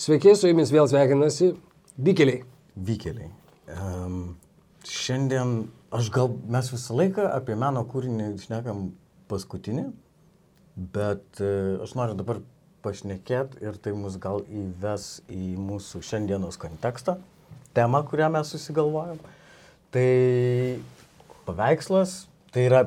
Sveiki, su jumis vėl sveikinasi Vykeliai. Vykeliai. Um, šiandien aš gal mes visą laiką apie meno kūrinį šnekam paskutinį, bet uh, aš noriu dabar pašnekėti ir tai mus gal įves į mūsų šiandienos kontekstą, temą, kurią mes susigalvojom. Tai paveikslas, tai yra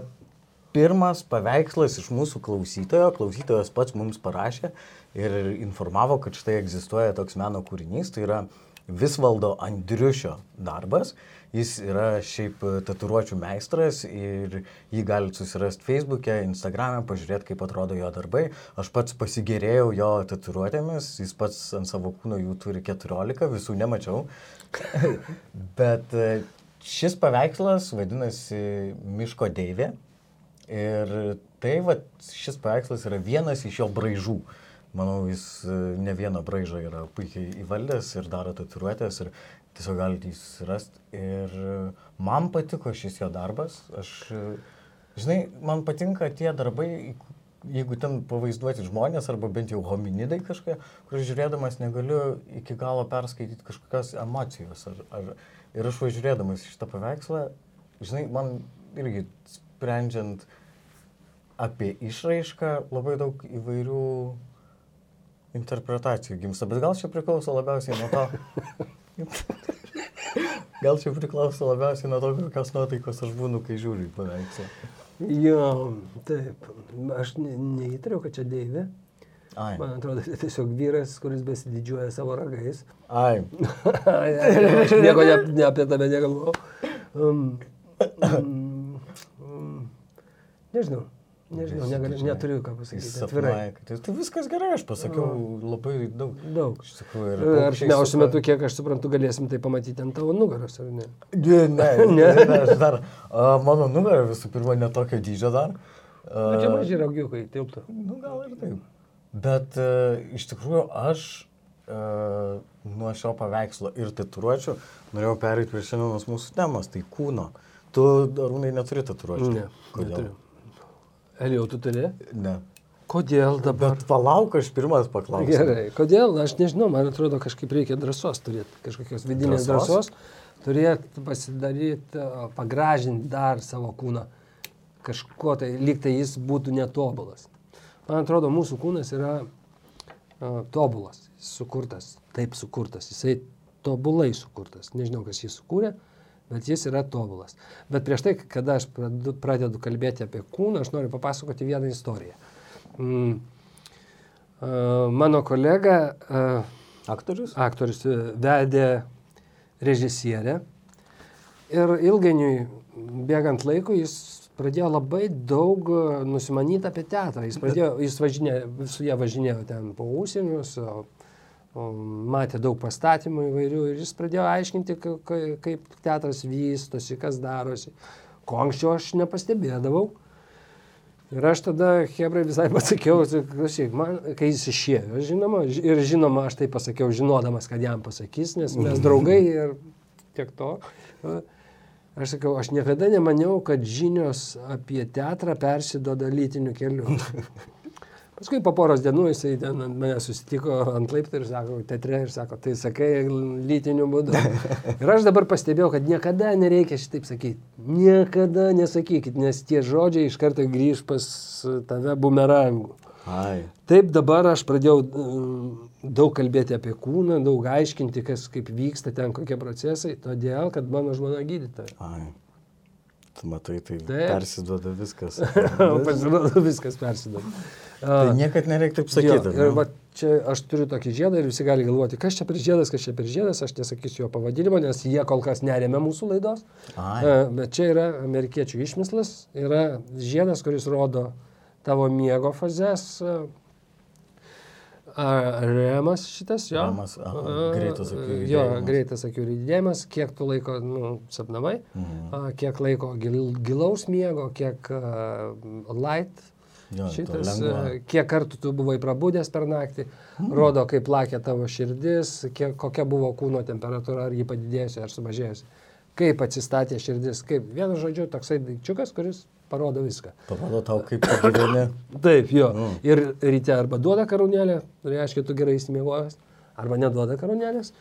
pirmas paveikslas iš mūsų klausytojo, klausytojas pats mums parašė ir informavo, kad štai egzistuoja toks meno kūrinys, tai yra Visvaldo Andriušio darbas. Jis yra šiaip tatuiruočių meistras ir jį galite susirasti Facebook'e, Instagram'e, pažiūrėti, kaip atrodo jo darbai. Aš pats pasigėrėjau jo tatuiruotėmis, jis pats ant savo kūno jų turi 14, visų nemačiau. Bet e, šis paveikslas vadinasi Miško Deivė. Ir tai, va, šis paveikslas yra vienas iš jo braižų. Manau, jis e, ne vieną braižą yra puikiai įvaldęs ir daro tatuiruotės ir tiesiog galite jį susirasti. Ir e, man patiko šis jo darbas. Aš, e, žinai, man patinka tie darbai, jeigu ten pavaizduoti žmonės arba bent jau hominidai kažkokie, kur žiūrėdamas negaliu iki galo perskaityti kažkokios emocijos. Ar, ar, ir aš važiuodamas šitą paveikslą, žinai, man irgi sprendžiant apie išraišką labai daug įvairių interpretacijų gimsta, bet gal čia priklauso labiausiai nuo to. gal čia priklauso labiausiai nuo to, kokios nuotaikos aš būnu, kai žiūriu į paveikslą. Jo, taip, aš ne, neįtariau, kad čia Deivė. Ai. Man atrodo, tai tiesiog vyras, kuris besididžiuoja savo ragais. Ai. aš nieko ne, ne apie tave negalvojau. Um, um, um, nežinau, Nežinau, negali, neturiu ką pasakyti. Atvirai. Tai, tai viskas gerai, aš pasakiau labai daug. Daug. Iš tikrųjų, ir artimiausiu metu, kiek aš suprantu, galėsim tai pamatyti ant tavo nugaros, ar ne? Ne, ne, ne, ne aš dar. A, mano nugara visų pirma netokio dydžio dar. Na, čia maži raugiukai, tilptų. Nu, gal ir taip. Bet a, iš tikrųjų aš a, nuo šio paveikslo ir tatuiruočių norėjau pereiti prie šiandienos mūsų temos, tai kūno. Tu, Arūnai, neturi tatuiruočių? Ne, neturiu. Elijau, tu turi? Ne. Kodėl dabar? Bet palauk, aš pirmas paklausiu. Gerai, kodėl? Aš nežinau, man atrodo, kažkaip reikia drąsos turėti, kažkokios vidinės drąsos, drąsos turėti pasidaryti, pagražinti dar savo kūną. Kažkuo tai, lyg tai jis būtų netobulas. Man atrodo, mūsų kūnas yra uh, tobulas, sukurtas, taip sukurtas, jisai tobulai sukurtas. Nežinau, kas jį sukūrė, uh, bet jis yra tobulas. Bet prieš tai, kada aš pradedu kalbėti apie kūną, aš noriu papasakoti vieną istoriją. Mm. Mano kolega, aktorius, aktorius vedė režisierę ir ilgainiui, bėgant laikui, jis pradėjo labai daug nusimanyti apie teatrą. Jis, pradėjo, jis važinėjo, su ją važinėjo ten po užsienius, matė daug pastatymų įvairių ir jis pradėjo aiškinti, kaip teatras vystosi, kas darosi, ko anksčiau aš nepastebėdavau. Ir aš tada Hebrai visai pasakiau, klausyk, man, kai jis išėjo, žinoma, ir žinoma, aš tai pasakiau, žinodamas, kad jam pasakys, nes mes draugai ir tiek to. Aš sakiau, aš niekada nemaniau, kad žinios apie teatrą persidoda lytiniu keliu. Paskui po poros dienų jisai ten mane susitiko ant laiptų ir sako, teatre ir sako, tai sakai lytiniu būdu. Ir aš dabar pastebėjau, kad niekada nereikia šitaip sakyti. Niekada nesakykit, nes tie žodžiai iš karto grįž pas tave bumerangu. Ai. Taip dabar aš pradėjau mm, daug kalbėti apie kūną, daug aiškinti, kas kaip vyksta ten, kokie procesai, todėl, kad mano žmona gydytoja. Ai. Matai, tai Taip. persiduoda viskas. Pasirodo, viskas persiduoda. Tai niekad nereikia taip sakyti. Jo, ir va, čia aš turiu tokį žiedą ir visi gali galvoti, kas čia per žiedas, kas čia per žiedas, aš nesakysiu jo pavadinimo, nes jie kol kas neremia mūsų laidos. Ai. Bet čia yra amerikiečių išmislas, yra žiedas, kuris rodo tavo miego fazes, Remas šitas, jo. Remas, greitas akių judėjimas. Jo, greitas akių judėjimas, kiek tu laiko nu, sapnavai, mhm. kiek laiko gil, gilaus miego, kiek uh, light. Jo, šitas, kiek kartų tu buvai prabudęs per naktį, mhm. rodo, kaip plakė tavo širdis, kiek, kokia buvo kūno temperatūra, ar jį padidėjusi, ar sumažėjusi, kaip atsistatė širdis, kaip vienu žodžiu toksai daikčiukas, kuris parodo viską. Parodo tau, kaip gyveni. Taip, jo. Mm. Ir ryte arba duoda karūnėlę, reiškia, tu gerai įsimiegojęs, arba neduoda karūnėlės.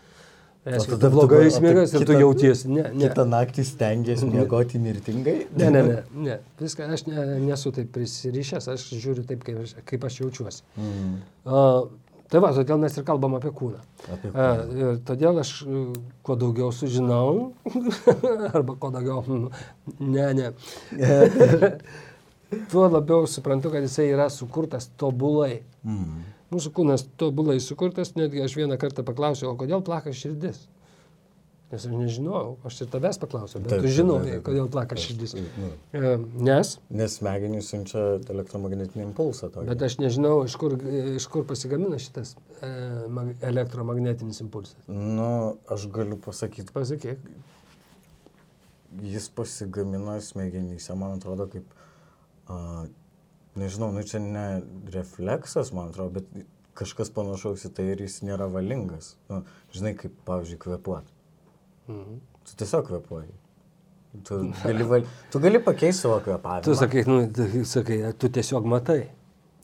Reiškia, tada tu blogai tu- įsmėgas ir tu jautiesi. Ne, ne. Kitą naktį stengiasi miegoti mirtingai. Ne, ne, ne, ne. Viską aš ne, nesu taip prisirišęs, aš žiūriu taip, kaip, aš- kaip aš jaučiuosi. Mm. Uh, tai va, todėl mes ir kalbam apie kūną. Apie Uh, ir todėl aš uh, kuo daugiau sužinau, arba kuo daugiau, mm, ne, ne, tuo labiau suprantu, kad jisai yra sukurtas tobulai. Mm. Mūsų kūnas tobulai sukurtas, netgi aš vieną kartą paklausiau, o kodėl plaka širdis? Nes aš nežinojau, aš ir tavęs paklausiau, bet Taip, tu žinai, taip, taip. kodėl plaka širdis. E, Nes, Nes smegenys siunčia elektromagnetinį impulsą. Tokį. bet aš nežinau, iš kur, iš kur pasigamina šitas e, mag- elektromagnetinis impulsas. Nu, aš galiu pasakyti, Pasakyk. jis pasigamina smegenyse, man atrodo, kaip, a, nežinau, nu čia ne refleksas, man atrodo, bet kažkas panašaus į tai ir jis nėra valingas. Nu, žinai, kaip, pavyzdžiui, kvepuot. Mhm. Tu tiesiog kvepuoji. Tu gali, val... tu gali pakeisti savo kvepavimą. Tu sakai, nu, tu sakai, tu tiesiog matai.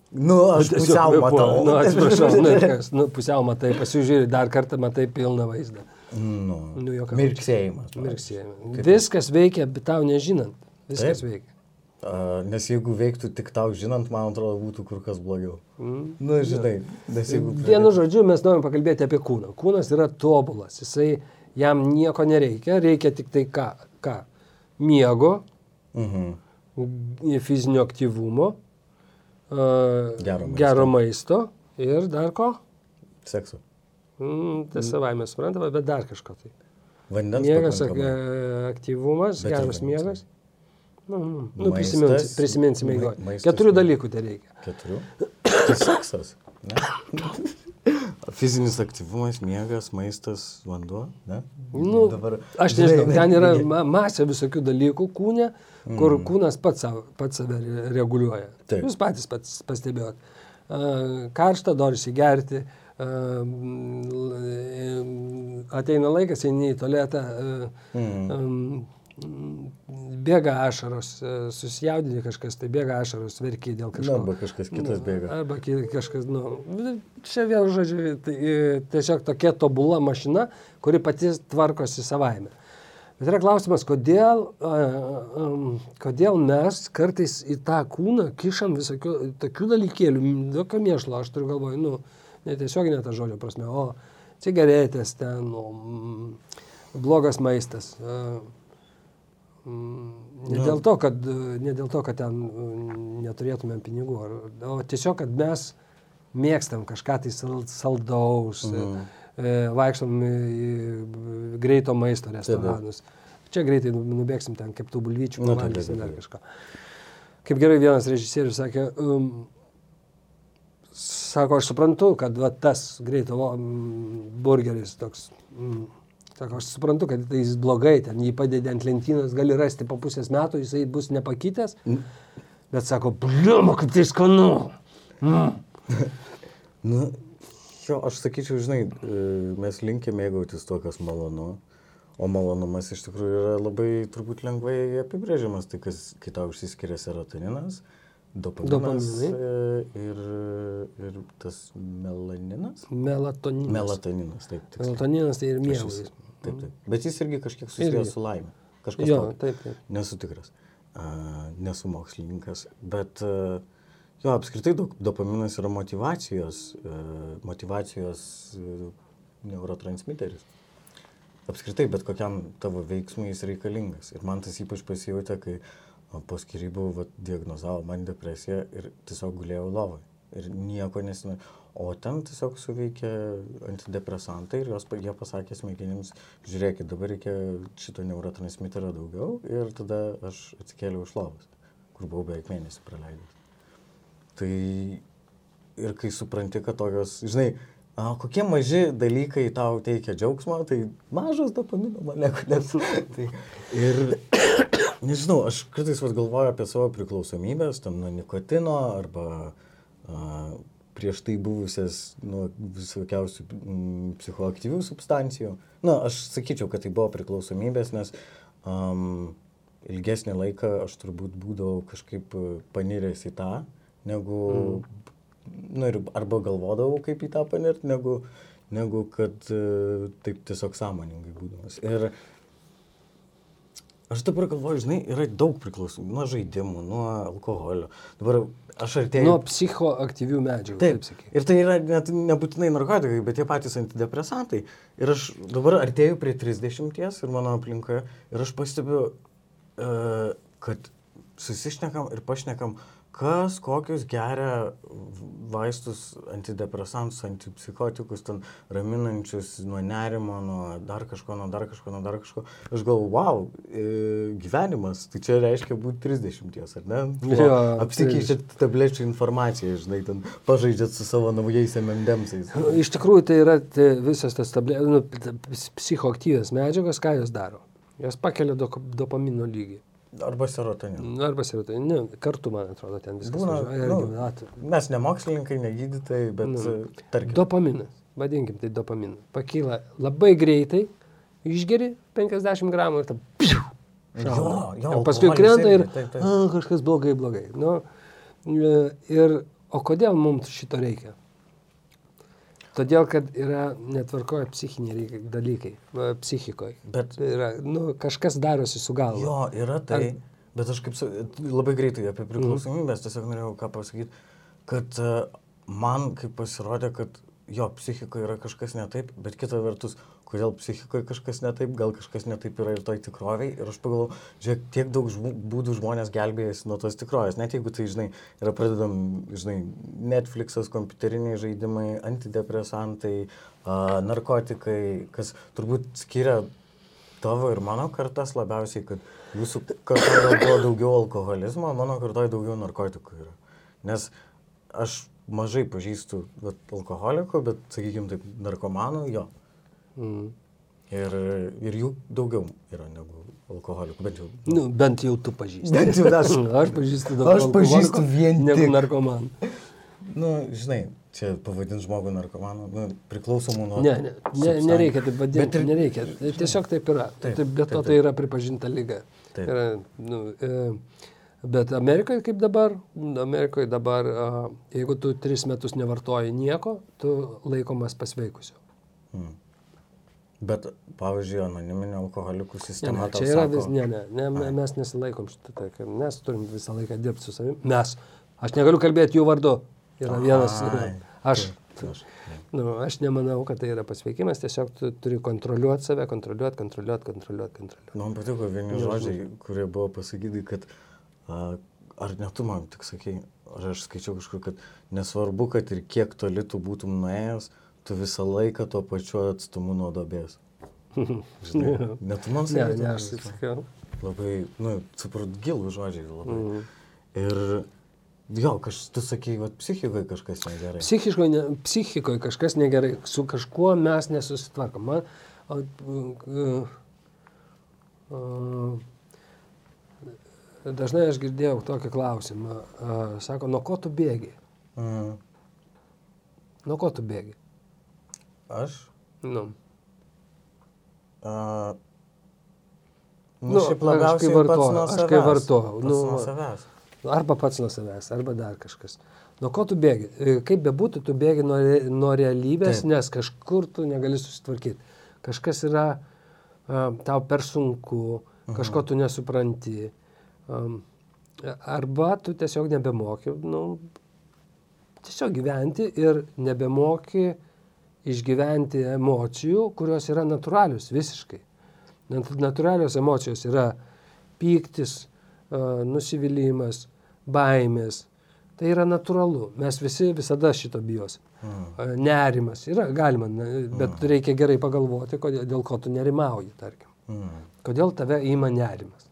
Nu, aš Tu pusiau kvėpuoji. matau. Nu, atsiprašau, nu, kas, nu, pusiau matai, pasižiūrė, dar kartą matai pilną vaizdą. Nu, Nu, mirksėjimas. Mirksėjimai. Viskas veikia, bet tau nežinant. Viskas Taip. veikia. A, nes jeigu veiktų tik tau žinant, man atrodo, būtų kur kas blogiau. Mm. Nu, žinai. Vienu žodžiu, mes norim pakalbėti apie kūną. Kūnas yra tobulas, jisai jam nieko nereikia, reikia tik tai ką? ką? Miego, Mhm. fizinio aktyvumo, a, Gero maisto. gero maisto ir dar ko? Seksu. Mm, tai savai mes suprantame, bet dar kažko tai. Vandens. Miegas, pakankamai. aktyvumas, Bet geras miegas. Nu, nu, Maistas, prisiminsi, prisiminsim mai- eigoje. maistas, Keturių dalykų tai reikia. Keturių. Tai seksas. Ne? Fizinis aktyvumas, miegas, maistas, vanduo. Ne? Nu, Dabar, Aš žinai, nežinau, ten yra ma masė visokių dalykų kūne, kur mm. kūnas pats, savo, pats save re- reguliuoja. Taip. Jūs patys pats pastebėjot. Karšta, norisi gerti, uh, ateina laikas, eini į tualetą, Mhm. um, bėga ašaros, uh, susijaudini kažkas, tai bėga ašaros, verki dėl Na, kažko. arba kažkas kitas bėga. Arba kažkas, nu, čia vėl žodžiu, tai, e, tiesiog tokia tobula mašina, kuri pati tvarkosi savaime. Bet yra klausimas, kodėl, a, kodėl mes kartais į tą kūną kišam visokių tokių dalykėlių, tokio mėšlo, aš turiu galvoj, nu, netiesioginė ta žodžio prasme, o cigaretės ten, o, blogas maistas. mm, Ne Nu. dėl, to, kad, e, ne dėl to, kad ten mm, neturėtumėm pinigų, o tiesiog, kad mes mėgstam kažką tai sal, saldaus, Mhm. e, vaikštom į greito maisto restoranus. Čia greitai nu- nubėgsim ten keptų bulvyčių, Nu, pavalgysim dar kažką. Kaip gerai vienas režisierius sakė, um, sako, aš suprantu, kad va, tas greito mm, burgeris toks, mm, sako, aš suprantu, kad tai jis blogai, ten jį padedi ant lentynos, gali rasti po pusės metų, jisai bus nepakitęs, bet sako, bliuma, kaip tai skanu. Mm. Nu, jo, aš sakyčiau, žinai, e, mes linkę mėgautis to, kas malonu. O malonumas iš tikrųjų yra labai turbūt lengvai apibrėžiamas. Tai kas, kai tau užsiskiria serotoninas, dopaminas Dopaminai. e, ir, ir tas melaninas. Melatoninas. Melatoninas, taip. tiksliai. Melatoninas tai ir jis- Taip, taip. Bet jis irgi kažkiek susijęs su laime. Kažkas Jo, tokio. taip, taip. Nesu tikras. A, nesu mokslininkas. Bet a, jo, apskritai dop- dopaminas yra motivacijos, a, motivacijos a, neurotransmiteris. Apskritai, bet kokiam tavo veiksmui jis reikalingas. Ir man tas ypač pasijutė, kai po skirybų diagnozavo man depresiją ir tiesiog gulėjau lovai. Ir nieko nesina. O ten tiesiog suveikia antidepresantai ir jos, jie pasakė smegenims, žiūrėkit, dabar reikia šito neurotransmiterio daugiau ir tada aš atsikėliau iš lovos, kur buvau beveik mėnesį praleidęs. Tai ir kai supranti, kad tokios, žinai, a, kokie maži dalykai tau teikia džiaugsmą, tai mažas dopamino molekulės. tai, ir nežinau, aš kartais galvoju apie savo priklausomybės, tam nuo nikotino arba a, prieš tai buvusias nuo visokiausių mm, psichoaktyvių substancijų. Na, aš sakyčiau, kad tai buvo priklausomybės, nes um, ilgesnį laiką aš turbūt būdavau kažkaip e, paniręs į tą, negu, mm. nu, ir arba galvodavau, kaip į tą panirti, negu negu kad e, taip tiesiog sąmoningai būdamas. Ir aš dabar galvoju, žinai, yra daug priklausomų nuo žaidimų, nuo alkoholio. Dabar aš artėju. Nuo psichoaktyvių medžiagų. Taip, taip sakyk. ir tai yra net nebūtinai narkotikai, bet tie patys antidepresantai. Ir aš dabar artėju prie 30 ir mano aplinkoje ir aš pastebiu, e, kad susišnekam ir pašnekam, kas kokius geria vaistus, antidepresantus, antipsichotikus, ten raminančius nuo nerimo, nuo dar kažko, nuo dar kažko, nuo dar kažko. Aš galvoju, wow, e, gyvenimas, tai čia reiškia būti 30, ar ne? Jo, Apsikeičiat tablečių informaciją, žinai, ten pažaidžiat su savo naujais MMDemsais. Nu, Iš tikrųjų, tai yra tai visas tas tablė, nu, t- ps- psichoaktyvios medžiagos, ką jos daro? Jos pakelia dok- dopamino lygį. Arba serotonin. Nu, Arba serotonin, ne, kartu, man atrodo, ten viskas. Būna, važiuoja, nu, Mes ne mokslininkai, ne gydytojai, bet Nu. tarkim. Dopaminas, vadinkim tai dopaminas. Pakyla labai greitai, išgeri 50 gramų ir tam... Piu, Jo, jo, o paskui krenta ir taip, taip. a, kažkas blogai, blogai. Nu, e, ir, o kodėl mums šito reikia? Todėl, kad yra netvarkoja psichiniai dalykai, psichikoje. Bet yra, nu, kažkas darosi su galva. jo, yra tai. Bet aš kaip labai greitai apie priklausomybės tiesiog norėjau ką pasakyti, kad e, man kaip pasirodė, kad jo, psichikoje yra kažkas ne taip, bet kita vertus, kodėl psichikoje kažkas ne taip, gal kažkas ne taip yra ir toj tikroviai. Ir aš pagalvoju, žiūrėk, tiek daug žmų, būdų žmonės gelbėjasi nuo tos tikrovės. Net jeigu tai, žinai, yra pradedam, žinai, Netflixas, kompiuteriniai žaidimai, antidepresantai, a, narkotikai, kas turbūt skiria tavo ir mano kartas labiausiai, kad jūsų kartoje buvo daugiau alkoholizmo, mano kartoje daugiau narkotikų yra. Nes aš mažai pažįstu vat, alkoholikų, bet, sakykime, taip, narkomanų jo. Mm. Ir, ir jų daugiau yra negu alkoholikų, bent jau. Nu, bent jau tu pažįsti. Bent jau aš. Aš pažįstu daug Aš pažįstu vien negu narkomanų. Nu, žinai, čia pavadins žmogų narkomanu, nu, priklausomų nuo... Ne, ne, ne, nereikia taip vadinti, Bet ir- nereikia. Tiesiog taip yra. Taip, Taip, bet taip, to taip. tai yra pripažinta lyga. Taip. Yra, nu, e, bet Amerikoje kaip dabar, Amerikoje dabar, jeigu tu tris metus nevartoji nieko, tu laikomas pasveikusiu. Mm. Bet, pavyzdžiui, anoniminio alkoholikų Ne, sistema ne, tau čia yra sako- vis, ne, ne, ne, me- mes nesilaikom šitą, tai, mes turim visą laiką dirbti su savimi. Mes. Aš negaliu kalbėti jų vardu. Yra vienas. Ai, Aš. taip, aš- Nu, aš nemanau, kad tai yra pasveikimas, tiesiog tu turi kontroliuoti save, kontroliuoti, kontroliuoti, kontroliuoti, kontroliuoti. Man patiko vieni žodžiai, kurie buvo pasakyti, kad a, ar ne tu man tik sakai, ar aš skaičiau kažkur, kad nesvarbu, kad ir kiek toli tu būtum nuėjęs, tu visą laiką tuo pačiu atstumu nuo dobės. Žinai, net tu man Ne, sakai. ne, tokį aš taip sakiau. Labai, nu, suprat, gilų žodžiai labai. Mhm. Ir jo, kaž, tu sakai, va, psichikoje kažkas negerai. Psichiškoje, ne, psichikoje kažkas negerai, su kažkuo mes nesusitvarkom. Man, o, uh, uh, dažnai aš girdėjau tokį klausimą. Uh, sako, nuo ko tu bėgi? Mm. Nuo ko tu bėgi? Aš? Nu, A, Nu, nu, šiaip aš labiausiai vartoju, aš kai vartoju, nu, nuo savęs. arba pats nuo savęs, arba dar kažkas. Nuo ko tu bėgi? E, Kaip bebūtų, tu bėgi nuo, nuo realybės, Taip. nes kažkur tu negali susitvarkyti. Kažkas yra uh, tau per sunku, kažko tu nesupranti. Um, arba tu tiesiog nebemoki, nu, tiesiog gyventi ir nebemoki išgyventi emocijų, kurios yra natūralius visiškai. Nat- Natūralios emocijos yra pyktis, nusivylimas, baimės. Tai yra natūralu. Mes visi visada šito bijos. Mm. Nerimas yra galima, bet reikia gerai pagalvoti, kodėl, dėl ko tu nerimauji, tarkim. Mm. Kodėl tave įima nerimas.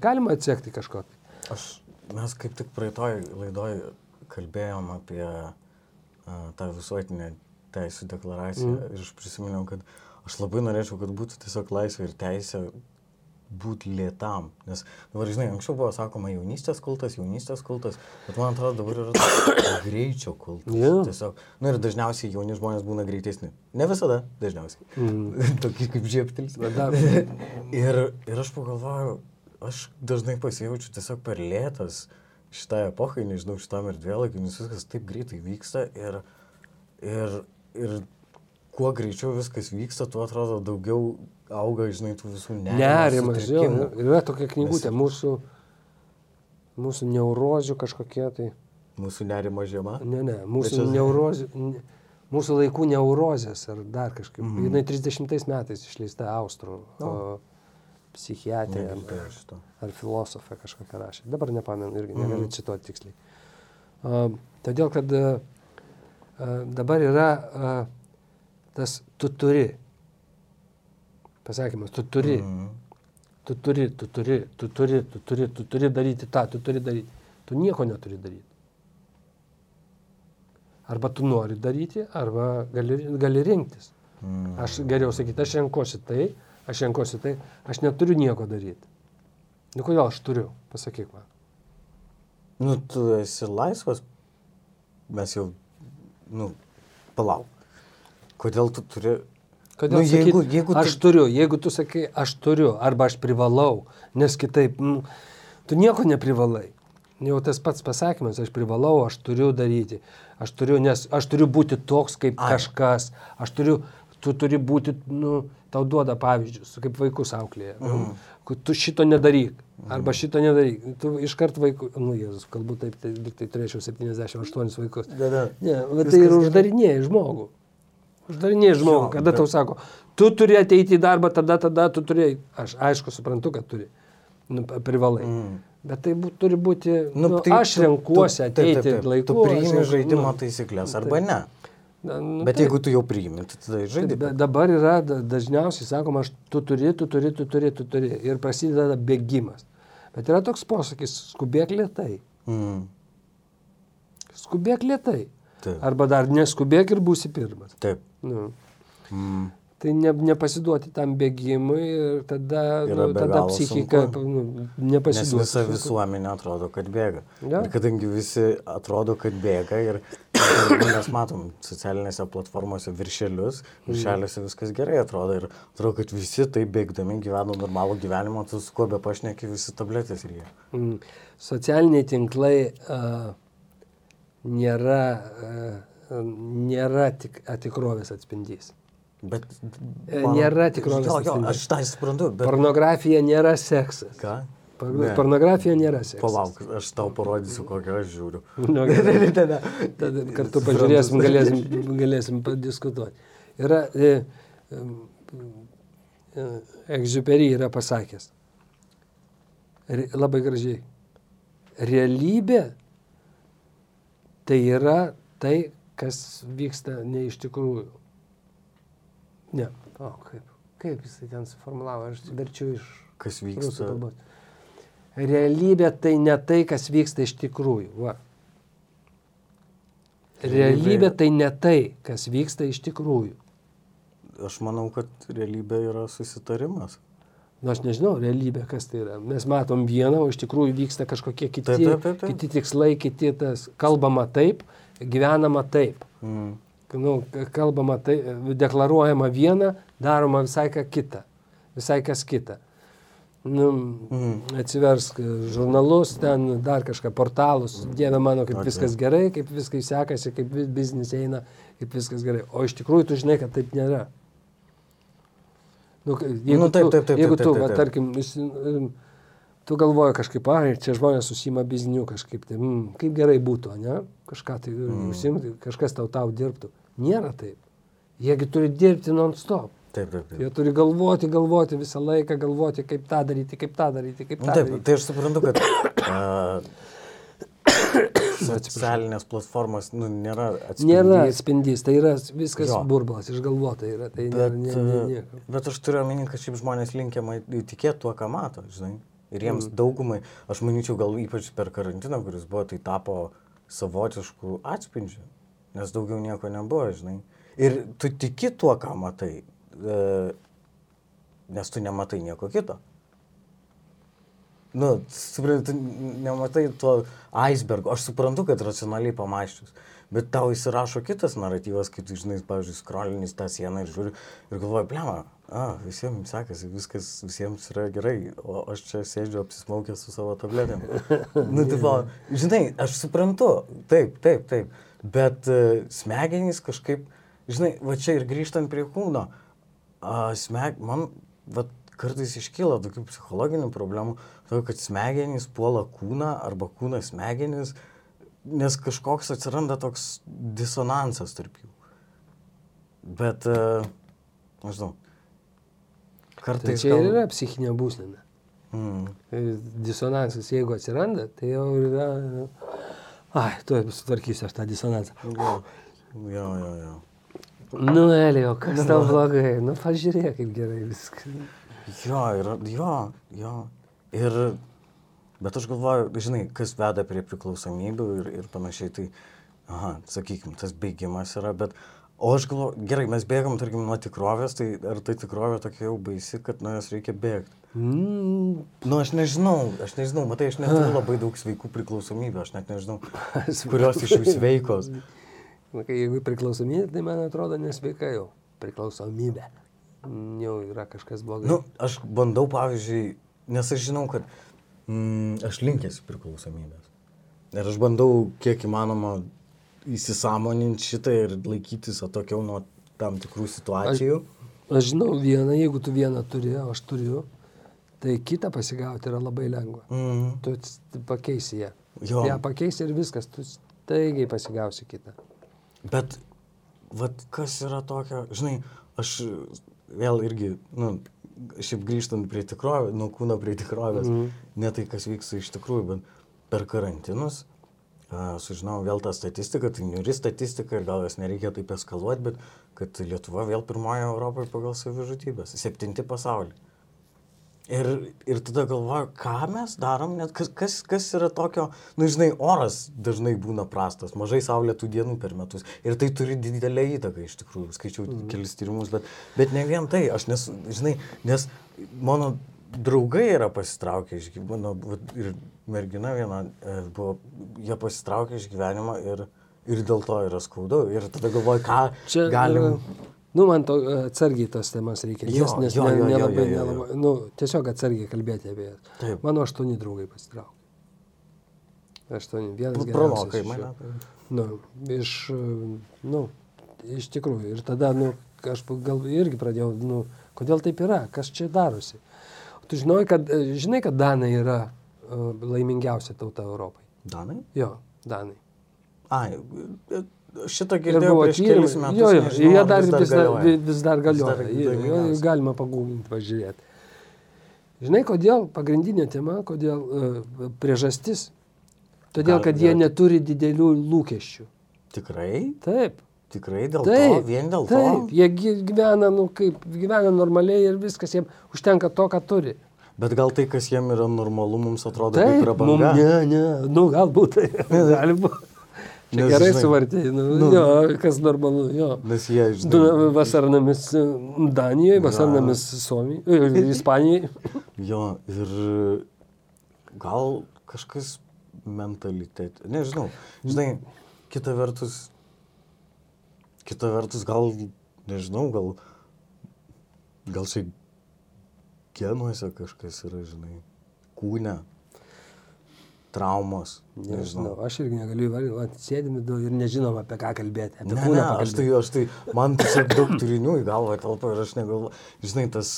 Galima atsekti kažko. Aš, mes kaip tik praeitoj laidoj kalbėjom apie a, tą visuotinę teisų deklaraciją mm. ir aš prisiminiau, kad aš labai norėčiau, kad būtų tiesiog laisvė ir teisė būti lėtam. Nes dabar, žinai, anksčiau buvo sakoma jaunystės kultas, jaunystės kultas, bet man atrodo dabar yra greičio kultas. Jo. Tiesiog, nu ir dažniausiai jauni žmonės būna greitesni. Ne visada, dažniausiai. Mm. Tokie kaip žieptelis. Ir, ir aš pagalvojau, aš dažnai pasijaučiu tiesiog per lėtas šitai epochai, nežinau, šitam erdvėlaikiu, nes viskas taip greitai vyksta ir, ir, ir kuo greičiau viskas vyksta, tuo atrodo daugiau auga, žinai, tų visų. Nerimas, jo. sutrikimų. Yra tokia knygutė, mūsų, mūsų neurozių kažkokie tai. Mūsų nerimo žiema. Ne, ne, mūsų čia- neurozių. ne- Mūsų laikų neurozės ar dar kažkaip. Mm. Jinai 30 metais išleista Austrų o, psichiatrė ar, ar filosofė kažkokia rašė. Dabar nepamenu irgi, negaliu Mhm. cituoti tiksliai. Uh, todėl, kad uh, dabar yra uh, tas tu turi. Pasakymas, tu turi. Mhm. Tu turi, tu turi, tu turi, tu turi, tu turi daryti tą, tu turi daryti. Tu nieko neturi daryti. Arba tu nori daryti, arba gali, gali rinktis. Mhm. Aš geriau sakyti, aš renkuosi tai, aš renkuosi tai, aš neturiu nieko daryti. Nu kodėl aš turiu, pasakyk man. Nu, tu esi laisvas, mes jau, nu, palauk. Kodėl tu turi... Kodėl Nu, nu, jeigu- sakyt, jeigu tu- aš turiu, jeigu tu sakai, aš turiu, arba aš privalau, nes kitaip, nu, tu nieko neprivalai. Jau tas pats pasakymas, aš privalau, aš turiu daryti, aš turiu, nes aš turiu būti toks kaip Ai. kažkas, aš turiu, tu turi būti, nu, tau duoda pavyzdžius, kaip vaikus auklėje. Mhm. Tu šito nedaryk, arba šito nedaryk. Tu iškart vaikų, nu, Jėzus, kalbu taip, tai, tai turėčiau 78 vaikus. Da, da. Ne, bet tai ir uždarinėjai žmogų. Uždarinėjai žmogų, Jo, kada bet- tau sako, tu turi ateiti į darbą, tada, tada tu turi. Aš aišku suprantu, kad turi. Nu, privalai. Mm. Bet tai bū, turi būti, nu, nu, tai aš tu- renkuosi taip, ateiti taip, taip. laiku. Tu priimi žaidimo nu, taisyklės arba ne. Na, nu, Bet taip. jeigu tu jau priimi, tai tada žaidži. Bet dabar yra da- dažniausiai sakoma, aš tu turi, tu turi, tu turi, tu turi. Ir prasideda bėgimas. Bet yra toks posakis, skubėk lietai. Mm. Skubėk lietai. Taip. Arba dar neskubėk ir būsi pirmas. Taip. Nu. Mm. Tai ne, nepasiduoti tam bėgimui ir tada, nu, tada psichika nu, Nes nepasiduoti. visa visuomenė atrodo, kad bėga. Jo. Ir kadangi visi atrodo, kad bėga ir mes matom socialinėse platformose viršelius, viršeliuose viskas gerai atrodo ir atrodo, kad visi taip bėgdami gyvena normalų gyvenimą, tu su kuo be pašneki visi tabletės ryja. Mm. Socialiniai tinklai uh, nėra, uh, nėra tik tikrovės atspindys. Bet... E, nėra tikrovės Jo, jo, aš tą suprantu, bet... Pornografija nėra seksas. Ką? Ne. pornografija nėra seksas. Palauk, aš tau parodysiu, kokią aš žiūriu. Nu, gerai. Tada kartu pažiūrėsim, galėsim, galėsim padiskutuoti. Yra, e, e, Egziupery yra pasakęs, re, labai gražiai, realybė tai yra tai, kas vyksta ne iš tikrųjų. Ne, o kaip, kaip jisai ten suformulavo, aš verčiu iš Kas vyksta? Realybė tai ne tai, kas vyksta iš tikrųjų. Va. Realybė tai ne tai, kas vyksta iš tikrųjų. Aš manau, kad realybė yra susitarimas. Nu, aš nežinau, realybė, kas tai yra. Mes matom vieną, o iš tikrųjų vyksta kažkokie kiti, taip, taip, taip. kiti tikslai, kiti tas. Kalbama taip, gyvenama taip. Mm. Nu, kalbama tai, deklaruojama viena, daroma visai ką kita. Visai kas kita. Nu, Mhm. Atsiversk žurnalus, ten dar kažką, portalus. Dieve mano, kaip Ok. viskas gerai, kaip viskas sekasi, kaip biznis eina, kaip viskas gerai. O iš tikrųjų tu žinai, kad taip nėra. Nu, jeigu Nu, taip, tu, taip, taip, jeigu taip, tu taip, va, taip. tarkim, vis- mm, tu galvoji kažkaip, ai, čia žmonės susima bizniu kažkaip, tai mm, kaip gerai būtų, ne? Kažką tai mm. užsimti, kažkas tau tau dirbtų. Nėra taip. Jiegi turi dirbti non-stop. Taip, taip, taip. Jie turi galvoti, galvoti visą laiką, galvoti, kaip tą daryti, kaip tą daryti, kaip tą taip, daryti. tai aš suprantu, kad uh, socialinės platformos nu, nėra atspindys. Nėra atspindys, tai yra viskas Jo. burbulas, išgalvota yra. Tai Bet, nėra, nė, nė, uh, nieko. bet aš turiu omeny, kad šiaip žmonės linkia ma- tikėti tuo, ką mato, žinai. Ir jiems mm. daugumai, aš manyčiau, gal ypač per karantiną, kuris buvo, tai tapo savotiškų atspindžių, nes daugiau nieko nebuvo, žinai. Ir tu tiki tuo, ką matai, e, nes tu nematai nieko kito. Nu, suprantu, tu nematai to icebergo. Aš suprantu, kad racionaliai pamaščius. Bet tau įsirašo kitas naratyvas, kai tu, žinai, pavyzdžiui, skrolinis tą sieną ir žiūri ir galvoji, blema, a, visiems sekasi, viskas visiems yra gerai, o aš čia sėdžiu apsismaukęs su savo tabletėm. nu, tipo, žinai, aš suprantu, taip, taip, taip. Bet uh, smegenys kažkaip žinai, va čia ir grįžtant prie kūno, smeg, man va, kartais iškyla tokių psichologinių problemų, todėl kad smegenys puola kūną arba kūnas smegenys, nes kažkoks atsiranda toks disonansas tarp jų. Bet, a, nežinau, Tai kartais... čia ir gal- yra psichinė būsena. Mm. Disonansas, jeigu atsiranda, tai jau yra... Ai, tuoj sutvarkysiu aš tą disonansą. Jo, jo, jo. jo. Nu, Elio, kas tau blogai? Nu, pažiūrėk, kaip gerai viskas. Jo, ir, jo, jo. Ir, bet aš galvoju, žinai, kas veda prie priklausomybių ir, ir panašiai, tai, aha, sakykime, tas bėgimas yra, bet, o aš galvoju, gerai, mes bėgam, tarkim, nuo tikrovės, tai ar tai tikrovė tokia jau baisi, kad nuo jos reikia bėgti? Mm, Nu, aš nežinau, aš nežinau, matai, aš neturiu labai daug sveikų priklausomybių, aš net nežinau, kurios iš jų sveikos. Na, kai jeigu priklausomybė, tai man atrodo nesveika jau. Priklausomybė. Mm, Jau yra kažkas blogai. Nu, aš bandau, pavyzdžiui, nes aš žinau, kad mm, aš linkęs priklausomybės. Ir aš bandau, kiek įmanoma, įsisamoninti šitą ir laikytis atokiau nuo tam tikrų situacijų. Aš žinau vieną, jeigu tu vieną turi, o aš turiu, tai kitą pasigauti yra labai lengva. Mm, Tu pakeisi ją. jo, Ja pakeisi ir viskas, tu staigiai pasigausi kitą. bet, vad, kas yra tokio, žinai, aš vėl irgi, nu, šiaip grįžtant prie tikrovės, nuo kūno prie tikrovės, mm. ne tai, kas vyksta iš tikrųjų, bet per karantinus a, sužinojau vėl tą statistiką, tai niuri statistika ir gal jos nereikia taip eskaluoti, bet kad Lietuva vėl pirmoji Europoje pagal savižudybės, septinti pasaulyje. Ir, ir tada galvoju, ką mes darom, net kas, kas, kas yra tokio, nu žinai, oras dažnai būna prastas, mažai saulėtų dienų per metus. Ir tai turi didelę įtaką iš tikrųjų, skaičiau mm. kelis tyrimus, bet, bet ne vien tai, aš nes, žinai, nes mano draugai yra pasitraukę iš gyvenimo, vat ir mergina viena e, buvo, jie pasitraukė iš gyvenimo ir, ir dėl to yra skaudu. Ir tada galvoju, ką Čia galim. yra- Nu, man to e, atsargiai tas temas reikia Jo, nes jo, jo, nelabai, jo, jo, jo. nelabai, nu, tiesiog atsargiai kalbėti apie jas. Taip. Mano aštuoni draugai pasitraukė. Aštuoni, vienas geriausias iš mane. jų. Nu, iš, e, nu, iš tikrųjų. Ir tada, nu, aš gal irgi pradėjau, nu, kodėl taip yra, kas čia darosi. Tu žinai, kad, e, žinai, kad Danai yra uh, laimingiausia tauta Europai. Danai? Jo, Danai. Ai, e, šitą Ir girdėjau prieš kelis metus. Jo, jo, nežinau, jie ar dar vis dar, galioja. vis, vis dar Vis galioja. dar Jo, jo, laimingiausi. galima pagūglinti, pažiūrėti. Žinai, kodėl pagrindinė tema, kodėl uh, priežastis? Todėl, kad jie neturi didelių lūkesčių. Tikrai? Taip. Tikrai dėl Taip, to? Vien dėl taip, to? jie gy- gyvena, nu, kaip, gyvena normaliai ir viskas jiems užtenka to, ką turi. Bet gal tai, kas jiem yra normalu, mums atrodo Taip, kaip mum, prabanga. ne, ne, nu, galbūt tai gali būti. Čia Nes, gerai suvartėjai, nu, nu- jo, kas normalu, jo. Nes jie, Du žinai, vasarnamis e, Danijoje, vasarnamis Suomijoje, Ispanijoje. jo, ir gal kažkas mentalitet, nežinau. Žinai, kita vertus, kita vertus, gal, nežinau, gal, gal čia genuose kažkas yra, žinai, kūne, traumos, Nežinau, nežinau. aš irgi negaliu įvardinti, vat sėdime du ir nežinom apie ką kalbėti. Apie Ne, ne, aš tai, aš tai, man tiesiog daug turinių į galvą telpa ir aš negalvoju, žinai, tas,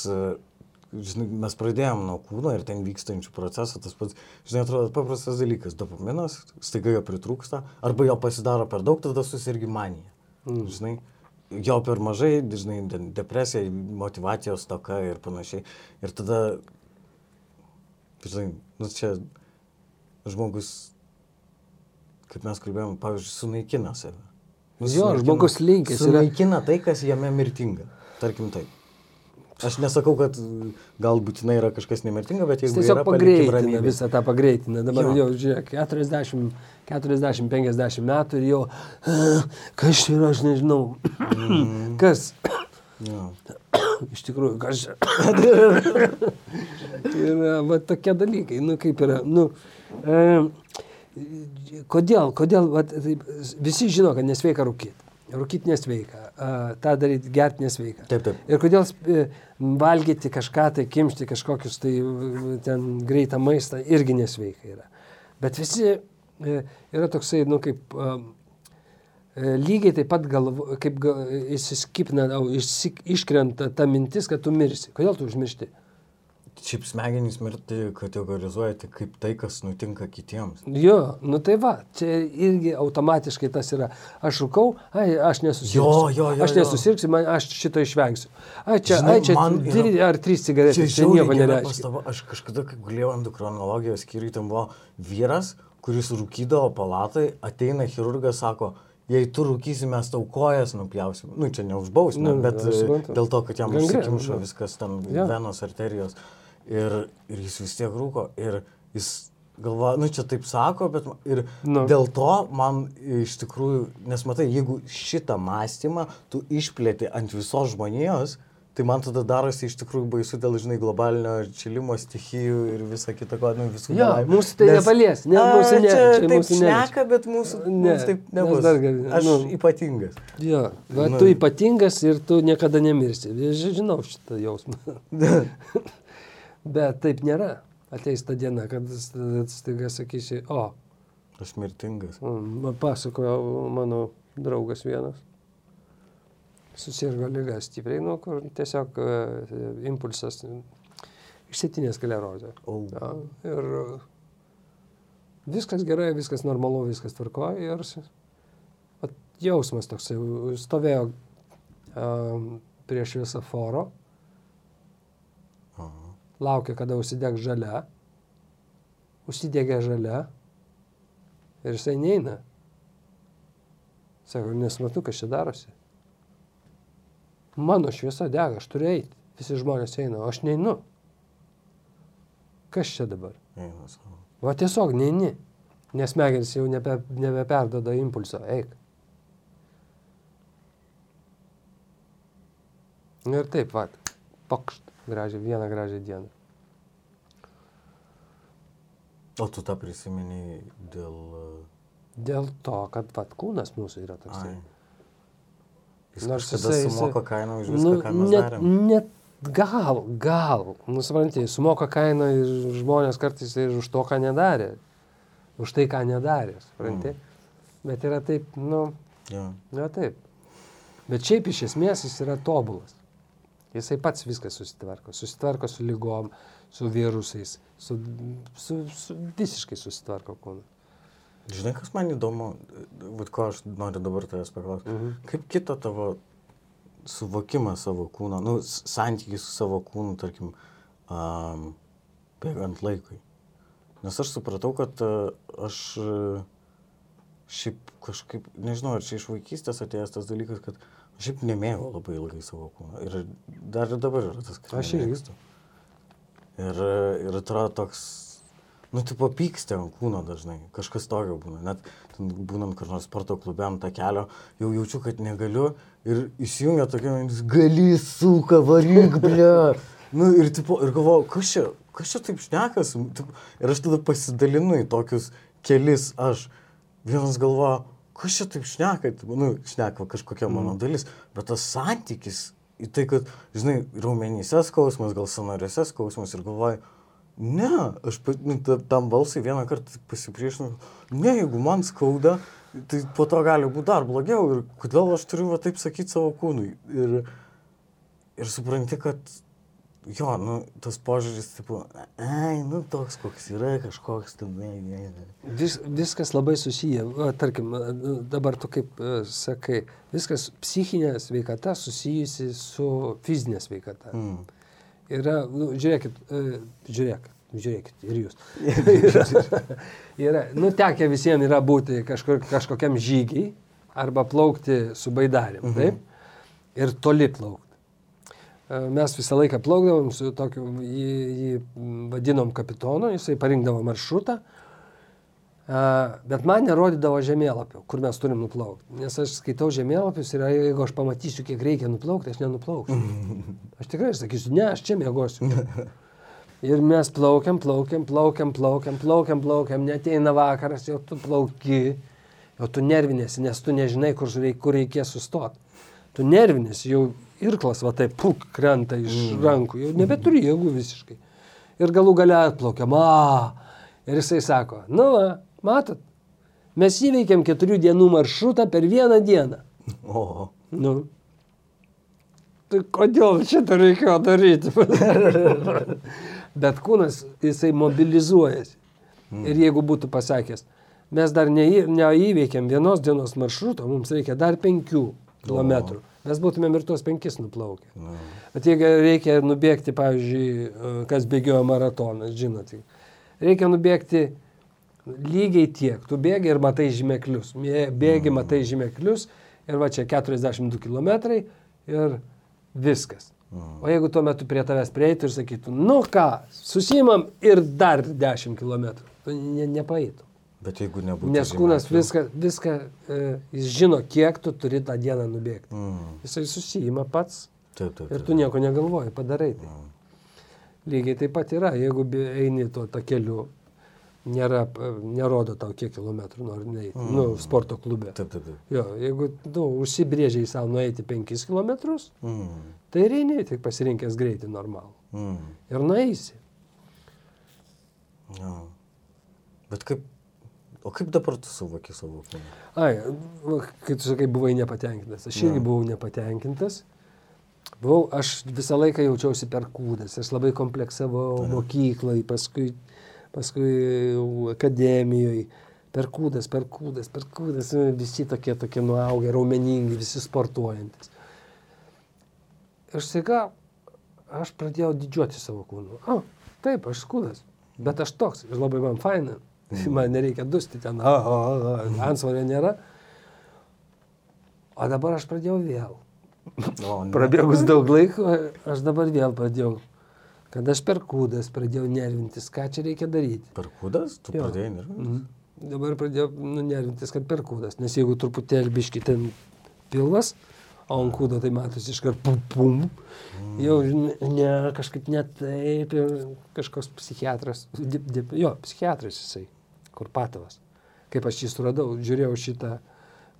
žinai, mes pradėjom nuo kūno ir ten vykstančių procesų, tas pats, žinai, atrodo paprastas dalykas, dopaminas, staiga jo pritrūksta, arba jo pasidaro per daug, tada susirgi manija. Mm. Žinai, jo per mažai, žinai, de- depresija, motivacijos toka ir panašiai. Ir tada, žinai, nu čia žmogus, kaip mes kalbėjome, pavyzdžiui, sunaikina save. Nu, Jo, sunaikina- žmogus linkęs yra- Sunaikina tai, kas jame mirtinga. Tarkim taip. Aš nesakau, kad gal būtinai yra kažkas nemirtinga, bet Jis jeigu tiesiog yra, pagreitina visą tą pagreitina. Dabar Jo. jau, žiūrėk, 40-50 metų ir jau, "Ah, kas čia yra, aš nežinau. Mhm. kas? Jo. Iš tikrųjų, kas čia? ir va tokie dalykai, nu kaip yra, nu, e, kodėl, kodėl, va, taip, visi žino, kad nesveika rūkyti. Rūkyti nesveika, tą daryti, gerti nesveika. Taip, taip. Ir kodėl e, valgyti kažką, tai kimšti kažkokius tai ten greitą maistą irgi nesveika yra. Bet visi e, yra toksai, nu kaip, e, lygiai taip pat galvo, kaip ga, įsiskipna, au, išsik, iškrenta ta mintis, kad tu mirsi. Kodėl tu užmiršti? Šiaip smegenys mirti kategorizuoja tik kaip tai, kas nutinka kitiems. Jo, nu tai va, čia irgi automatiškai tas yra. Aš rūkau, ai, aš nesusirgsiu. Jo, jo, jo, Aš nesusirgsiu, man, aš šitą išvengsiu. Ai, čia, Žinai, ai, čia dvi ar trys cigaretės, čia žiauriai nieko nereiškia. Aš kažkada, kai gulėjau endokrinologijos skyriui, ten buvo vyras, kuris rūkydavo palatai, ateina chirurgas, sako, jei tu rūkysi, mes tau kojas nupjausim. Nu, čia neužbausime, Nu, nu, bet dėl to, kad jam užsikimšo jo. viskas ten, Jo. venos arterijos. Ir, ir jis vis tiek rūko. Ir jis galvoja, nu čia taip sako, bet ir Nu. dėl to man iš tikrųjų, nes matai, jeigu šitą mąstymą tu išplėti ant visos žmonijos, tai man tada darosi iš tikrųjų baisu dėl, žinai, globalinio atšilimo stichijų ir visą kitą, ko, nu, visų Jo, nelaimių. mūsų tai nepalies, ne, mūsų ne, Čia, čia taip šneka, bet mūsų Ne, mums taip nebus. dar gali- Aš nu. ypatingas. Jo, va, Nu. tu ypatingas ir tu niekada nemirsi. Ži- Žinau šitą jausmą. Bet taip nėra. Ateis ta diena, kad st- staiga sakysi, o, Aš mirtingas. man pasakojo mano draugas vienas. Susirgo lyga stipriai, nu, kur tiesiog e, impulsas išsėtinė sklerozė. O. Ja, ir viskas gerai, viskas normalu, viskas tvarkoja ir vat jausmas toksai, stovėjo um, prie šviesoforo, Aha. Laukia, kada užsidegs žalia, užsidegė žalia ir jisai neina. Sako, nesmatu, kas čia darosi. Mano šviesa dega, aš turiu eiti. Visi žmonės eina, o aš neinu. Kas čia dabar? Va tiesiog neini. Nes smegenys jau nebe, nebeperdoda impulso. Eik. Nu Ir taip, va, pakšt, gražią, vieną gražią dieną. O tu tą prisiminiai dėl... e, Dėl to, kad va, kūnas mūsų yra toksai. Ai. Jis Nors jisai- sumoka kainą už viską, ką mes net, darėm. net gal, gal, nusipranti, sumoka kainą ir žmonės kartais ir už to, ką nedarė. Už tai, ką nedarė, supranti. Mm. Bet yra taip, nu, Jo. na taip. Bet šiaip iš esmės jis yra tobulas. Jisai pats viską susitvarko. Susitvarko su lygom, su virusais, su, su, su visiškai susitvarko kūną. Žinai, kas man įdomu, vat ko aš noriu dabar tavęs paklausti. Mhm. Kaip kito tavo suvokimas savo kūno, nu, santykis su savo kūnu, tarkim, um, bėgant laikui. Nes aš supratau, kad uh, aš uh, šiaip kažkaip, nežinau, ar čia iš vaikystės atėjęs tas dalykas, kad aš šiaip nemėgau labai ilgai savo kūno. Ir dar ir dabar yra tas, kad Aš nemėgstu. Ir, ir atrodo toks, nu, tipo pyksti ant kūno dažnai, kažkas tokio būna. Net būnant kur nors sporto klube ant takelio, jau jaučiu, kad negaliu ir įsijungia tokia mintis, gali suka, varyk, ble. Nu, ir, tipo, ir galvoju, kas čia, kas čia taip šnekas? Ir aš tada pasidalinu į tokius kelis aš. Vienas galvoja, kas čia taip šneka, nu, šneka kažkokia mano dalis, bet tas santykis į tai, kad, žinai, raumenyse skausmas, gal sanariuose skausmas ir galvoju, Ne, aš nu, ta- tam balsai vieną kartą pasipriešinau. Ne, jeigu man skauda, tai po to gali būti dar blogiau. Ir kodėl aš turiu va, taip sakyti savo kūnui. Ir, ir supranti, kad jo, nu, tas požiūris, tipo, ai, nu, toks koks yra, kažkoks ten, ne, ne, ne. Vis, viskas labai susiję. Tarkim, dabar tu kaip sakai, viskas psichinė sveikata susijusi su fizinė sveikata. Mm. Yra, nu, žiūrėkit, e, žiūrėk, žiūrėkit, ir jūs. yra, yra, nu, tekia visiems yra būti kažkur, kažkokiam žygiai arba plaukti su baidarėm, mhm. taip? Ir toli plaukti. E, Mes visą laiką plaukdavom su tokiu, jį, jį vadinom kapitonu, jisai parinkdavo maršrutą, a, bet man nerodydavo žemėlapio, kur mes turim nuplaukti. Nes aš skaitau žemėlapius ir jeigu aš pamatysiu, kiek reikia nuplaukti, aš nenuplauksiu. Aš tikrai sakysiu, ne, aš čia mėgosiu. Ir mes plaukiam, plaukiam, plaukiam, plaukiam, plaukiam, plaukiam, neteina vakaras, jau tu plauki, jau tu nervinėsi, nes tu nežinai, kur, reik, kur reikės sustoti. Tu nervinėsi, jau irklas va taip puk krenta iš mm. rankų, jau nebeturi jėgų visiškai. Ir galų gale atplaukiam, a. Ir jisai sako, nu, va, matot, Mes įveikėm keturių dienų maršrutą per vieną dieną. O, Nu. Tai kodėl šitą reikėjo daryti? Bet kūnas, jisai mobilizuojasi. Ir jeigu būtų pasakęs, mes dar neį- neįveikėm vienos dienos maršruto, mums reikia dar penkių kilometrų. Mes būtumėm ir tuos penkis nuplaukę. nu, Bet jeigu reikia nubėgti, pavyzdžiui, e, kas bėgioja maratoną, žinote, reikia nubėgti lygiai tiek. Tu bėgi ir matai žymeklius. Bėgi, matai žymeklius ir va čia 42 km ir viskas. O jeigu tuo metu prie tavęs prieitų ir sakytų, nu ką, susimam ir dar 10 km, tu ne, nepaeitum. Bet jeigu nebūtų. Nes kūnas žymeklių- viską, viską e, jis žino, kiek tu turi tą dieną nubėgti. Mm, Jisai susijima pats taip, taip. Ir taip. tu nieko negalvoji, padarai tai. Lygiai taip pat yra, jeigu eini tuo takeliu, nėra, p- nerodo tau kiek kilometrų nori nueiti, mm. nu, sporto klube. Taip, taip, taip. Jo, jeigu nu, užsibrėžiai savo nueiti 5 km, Mm, tai ir eini tik pasirinkęs greitį normalų. mm, Ir nueisi. jo. Bet kaip, o kaip dabar tu suvoki savo kūną? Ai, va, kai tu sakai, buvai nepatenkintas. Aš irgi buvau nepatenkintas. Buvau, aš visą laiką jaučiausi per kūdas. Aš labai kompleksavau mokyklai, paskui, paskui akademijoje. Per kūdas, per kūdas, per kūdas. Visi tokie, tokie nuaugę, raumeningi, visi sportuojantis. Ir staiga aš pradėjau didžiuoti savo kūnu. O, taip, aš kūdas. Bet aš toks ir labai man faina. Man nereikia dusti ten, ansvario nėra. O dabar aš pradėjau vėl. O, ne. Prabėgus daug laiko, aš dabar vėl pradėjau. Kad aš per kūdas pradėjau nervintis, ką čia reikia daryti. Per kūdas tu Jo. pradėjai nervintis? Mhm. Dabar pradėjau nu, nervintis, kad per kūdas. Nes jeigu truputėlį biški ten pilvas, o ant kūdo tai matosi iškart pum pum. Jau žinai, ne, kažkaip ne taip. Ir kažkoks psichiatras, dip, dip, jo, psichiatras jisai, Kurpatovas. Kaip aš jį suradau, žiūrėjau šitą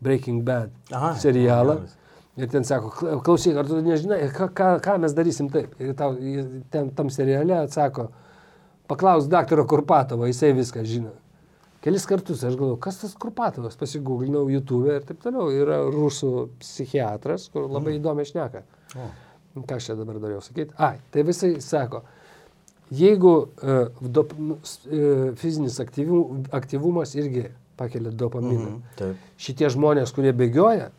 Breaking Bad Aha, serialą. geras. Ir ten sako, "Kla- klausyk, ar tu nežinai, ką, ką, ką mes darysim taip. Ir tau, ten tam seriale atsako, paklaus daktaro Kurpatovo, jisai viską žino. Kelis kartus aš galvoju, kas tas Kurpatovas, pasigūglinau YouTube ir taip toliau. Yra rusų psichiatras, kur labai įdomi šneka. O, Ką aš čia dabar norėjau sakyti? Ai, tai visai sako, jeigu uh, dop, uh, fizinis aktyvių, aktyvumas irgi pakelia dopaminą. mhm, Taip. Šitie žmonės, kurie bėgioja,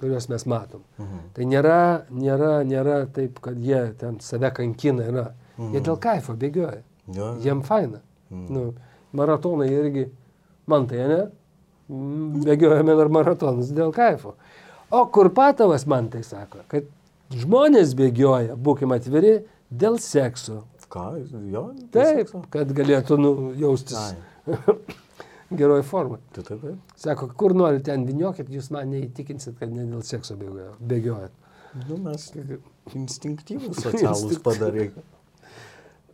kuriuos mes matom, Mhm. tai nėra, nėra, nėra taip, kad jie ten save kankina, yra. Jie dėl kaifo bėgioja. Jo. Jiem faina. Nu, maratonai irgi, man tai ne, bėgiojame dar maratonus dėl kaifo. O Kurpatovas man tai sako, kad žmonės bėgioja, būkime atviri, dėl sekso. Ką? Jo? Taip, tiesiog. kad galėtų nu, jaustis Ai. geroj formai. Taip, taip, taip. Sako, kur nori ten viniokit, jūs man neįtikinsit, kad ne dėl sekso bėgioja- bėgiojat. Nu, mes instinktyvus socialus padarai.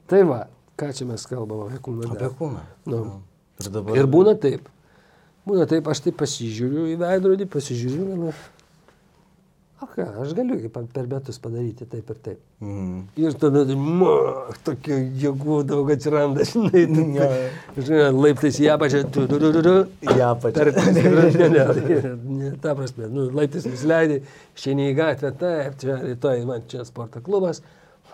Tai va, ką čia mes kalbam apie kūną. Apie kūną. Nu. Jo. Ir dabar. Ir būna taip. Būna taip, aš taip pasižiūriu į veidrodį, pasižiūriu ir... Ką, aš galiu per metus padaryti taip ir taip. Mhm. Ir tada, ma, tokių jėgų daug atsiranda, žinai, tu, Jo. žinai, laiptais į apačią, tu, tu, tu, tu, tu. Į apačią. Tarp, ne, ne, ne, ne, ta prasme, nu, laiptais nusileidai, išeini į gatvę, taip, čia rytoj man čia sporto klubas,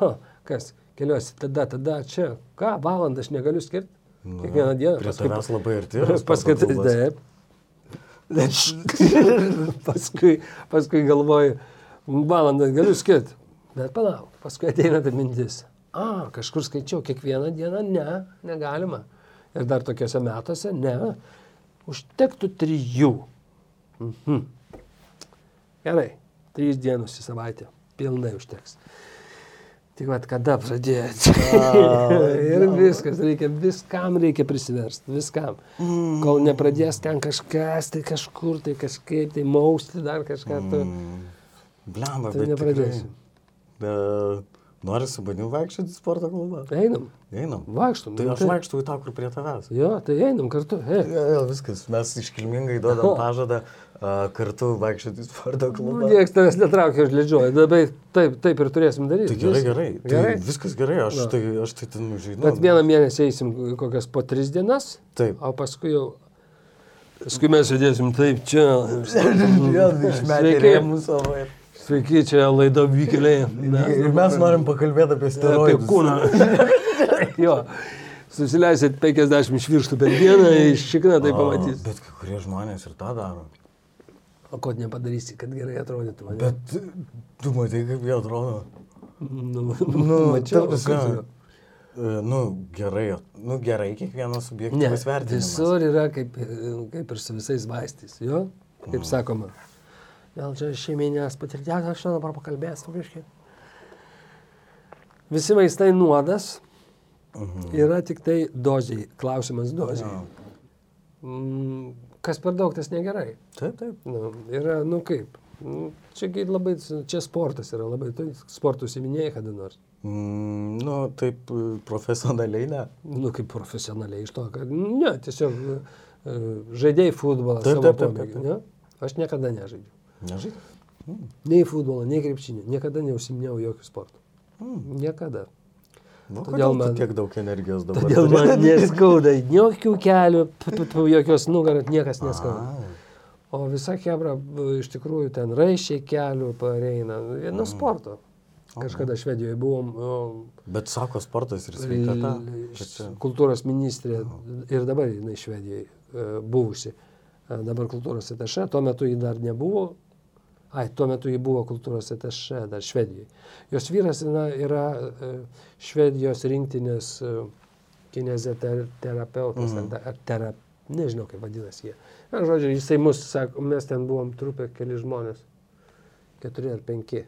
ha, kas, keliuosi, tada, tada, čia, ką, valandą aš negaliu skirti, Nu, kiekvieną dieną. Prie paskui- tavęs labai arti. Paskui, klubas. Taip. paskui, paskui galvoju, valandą galiu skirti, bet palauk, paskui ateina ta mintis. A, kažkur skaičiau, kiekvieną dieną ne, negalima. Ir dar tokiuose metuose ne, užtektų trijų. Mhm. Gerai, trys dienos į savaitę, pilnai užteks. Tik vad kada pradėti. ir viskas, reikia, viskam reikia prisiversti, viskam. Kol nepradės ten kažkas, tai kažkur, tai kažkaip, tai mausti dar kažką. Tu, Blemba, tai bet nepradėsi. tikrai. Bet nori su manim vaikščioti į sporto klubą? Einam, Einam. vaikštum. Tai nu, aš vaikštau į tą, kur prie tavęs. Jo, tai einam kartu. Hey. Jo, jo, viskas. Mes iškilmingai duodam pažadą a, kartu vaikščioti į sporto klubą. Niekas tavęs netraukia, aš ledžioju. Dabar taip, taip ir turėsim daryti. Tai gerai, Viskas. gerai. Tai Gerai. viskas gerai, aš Jo. tai, aš tai ten žinau. Bet vieną mėnesį eisim kokias po tris dienas, Taip. o paskui jau Paskui mes sėdėsim taip čia. Vėl išmetė Sveiki. rėmus savo. Sveiki, čia laida vykėliai. Ir mes norim pakalbėti apie apie steroidus. kūną. jo. Susileisit 50 švirštų per dieną, iš šikną tai pamatys. Bet kai kurie žmonės ir tą daro. O ko nepadarysi, kad gerai atrodytų. ane? Bet tu matai, kaip jie atrodo. nu, Nu, mačiau, ta e, Nu, gerai, nu gerai, kiekvienas subjektyvas vertinimas. visur yra kaip, kaip ir su visais vaistais, jo, kaip sakoma. Gal čia šeiminės patirties, aš dabar pakalbėsiu, biškai. Visi vaistai nuodas Mhm. yra tik tai doziai, klausimas doziai. Jo. Mm, Kas per daug, tas negerai. Taip, taip. Nu, yra, nu kaip, nu, čia labai, čia sportas yra labai, tu sportų siminėjai kada nors. Mm, nu, taip profesionaliai ne. Nu, kaip profesionaliai iš to, kad, ne, tiesiog e, žaidėjai futbolą Taip, savo taip, taip, pomėgiu, taip, ne? Aš niekada nežaidžiau. Nežinai. Nei futbolą, nei krepšinį. Niekada neužsiminėjau jokių sportų. Mm. Niekada. Nu, Todėl man- tiek daug energijos dabar? Todėl man neskauda jokių kelių, jokios nugarat, niekas neskauda. O visa hebra iš tikrųjų ten raišiai kelių pareina. Nuo sporto. Kažkada Švedijoje buvom. o, Bet sako sportas ir sveikata. Čia- Kultūros ministrė ir dabar jinai Švedijoje e, buvusi. E, Dabar kultūros atašė, tuo metu ji dar nebuvo. Ai, tuo metu ji buvo kultūros atašė dar Švedijoje. Jos vyras na, yra e, Švedijos rinktinės e, kineziterapeutas, Mhm. mm. ar, ar terap, nežinau kaip vadinasi jie. Na, žodžiu, jisai mus, sako, mes ten buvom trupė keli žmonės, keturi ar penki.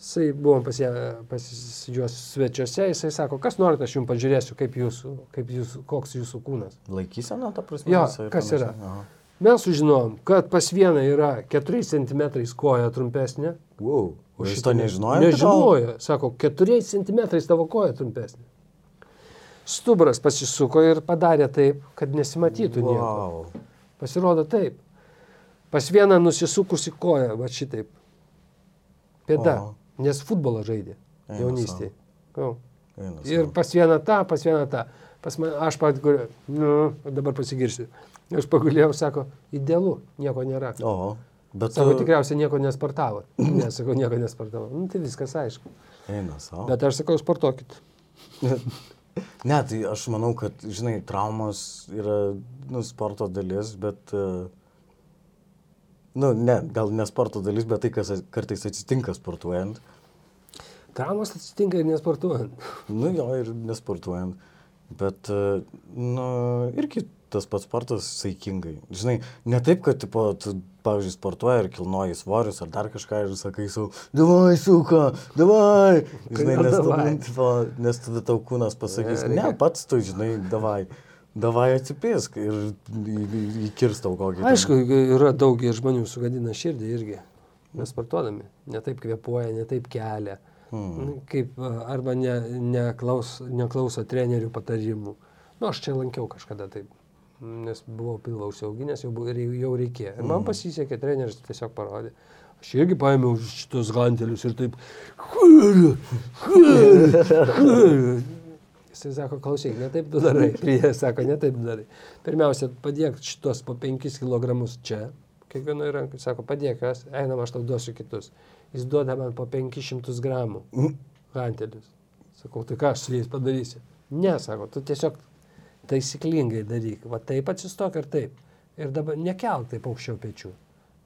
Jisai buvom pas, ją- pas juos svečiuose, jisai sako, kas norite, aš jums pažiūrėsiu, kaip jūsų, kaip jūsų, koks jūsų kūnas. Laikysena, ta prasme. Jo, kas yra? Aha. Mes sužinojom, kad pas vieną yra 4 cm koja trumpesnė. Wow. O kitą ne- nežinojo? Nežinojo. Sako, 4 cm tavo koja trumpesnė. Stubras pasisuko ir padarė taip, kad nesimatytų nieko. Wow. Pasirodo taip. Pas vieną nusisukusi koja, va šitaip. Pėda. O. Nes futbolą žaidė jaunystėje. Ir pas vieną tą, pas vieną tą. Pas man, aš pat, nu, dabar pasigirsiu. Aš pagulėjau, sako, idealu, nieko nėra. O, bet... Sako, tikriausiai nieko nespartavo. Ne, sakau, nieko nespartavo. Nu, tai viskas aišku. Eina savo. Bet aš sakau, sportuokit. Ne, tai aš manau, kad, žinai, traumos yra, nu, sporto dalis, bet... e, Nu, ne, gal ne sporto dalis, bet tai, kas kartais atsitinka sportuojant. Traumos atsitinka ir nesportuojant. Nu, jo, ir nesportuojant. Bet, e, nu, irgi tas pats sportas saikingai. Žinai, ne taip, kad, tipo, tu, pavyzdžiui, sportuoji ir kilnoji svorius ar dar kažką ir sakai savo, davai, suka, davai. Žinai, nes, davai? tipo, nes tada tau kūnas pasakys, Ne, pats tu, žinai, davai. Davai atsipisk ir įkirstau kokį. Aišku, yra daug žmonių sugadina širdį irgi. Nesportuodami. Netaip kvepuoja, netaip kelia. Hmm. Kaip a, arba ne, neklaus, neklauso trenerių patarimų. Nu, aš čia lankiau kažkada taip. Nes buvau pilvą užsiauginęs, jau, jau reikėjo. Ir man pasisekė, treneris tiesiog parodė. Aš irgi paėmiau šitos gantelius ir taip. Jisai sako, klausyk, ne taip darai. Jis sako, ne taip darai. Pirmiausia, padėk šitos po 5 kg čia. Kiekvienoje rankoje sako, padėk juos, einam, aš tau duosiu kitus. Jis duoda man po 500 gramų gantelius. Sakau, tai ką aš su jais padarysiu? Ne, sako, tu tiesiog taisyklingai daryk. Va taip atsistok ir taip. Ir dabar nekelk taip aukščiau pečių.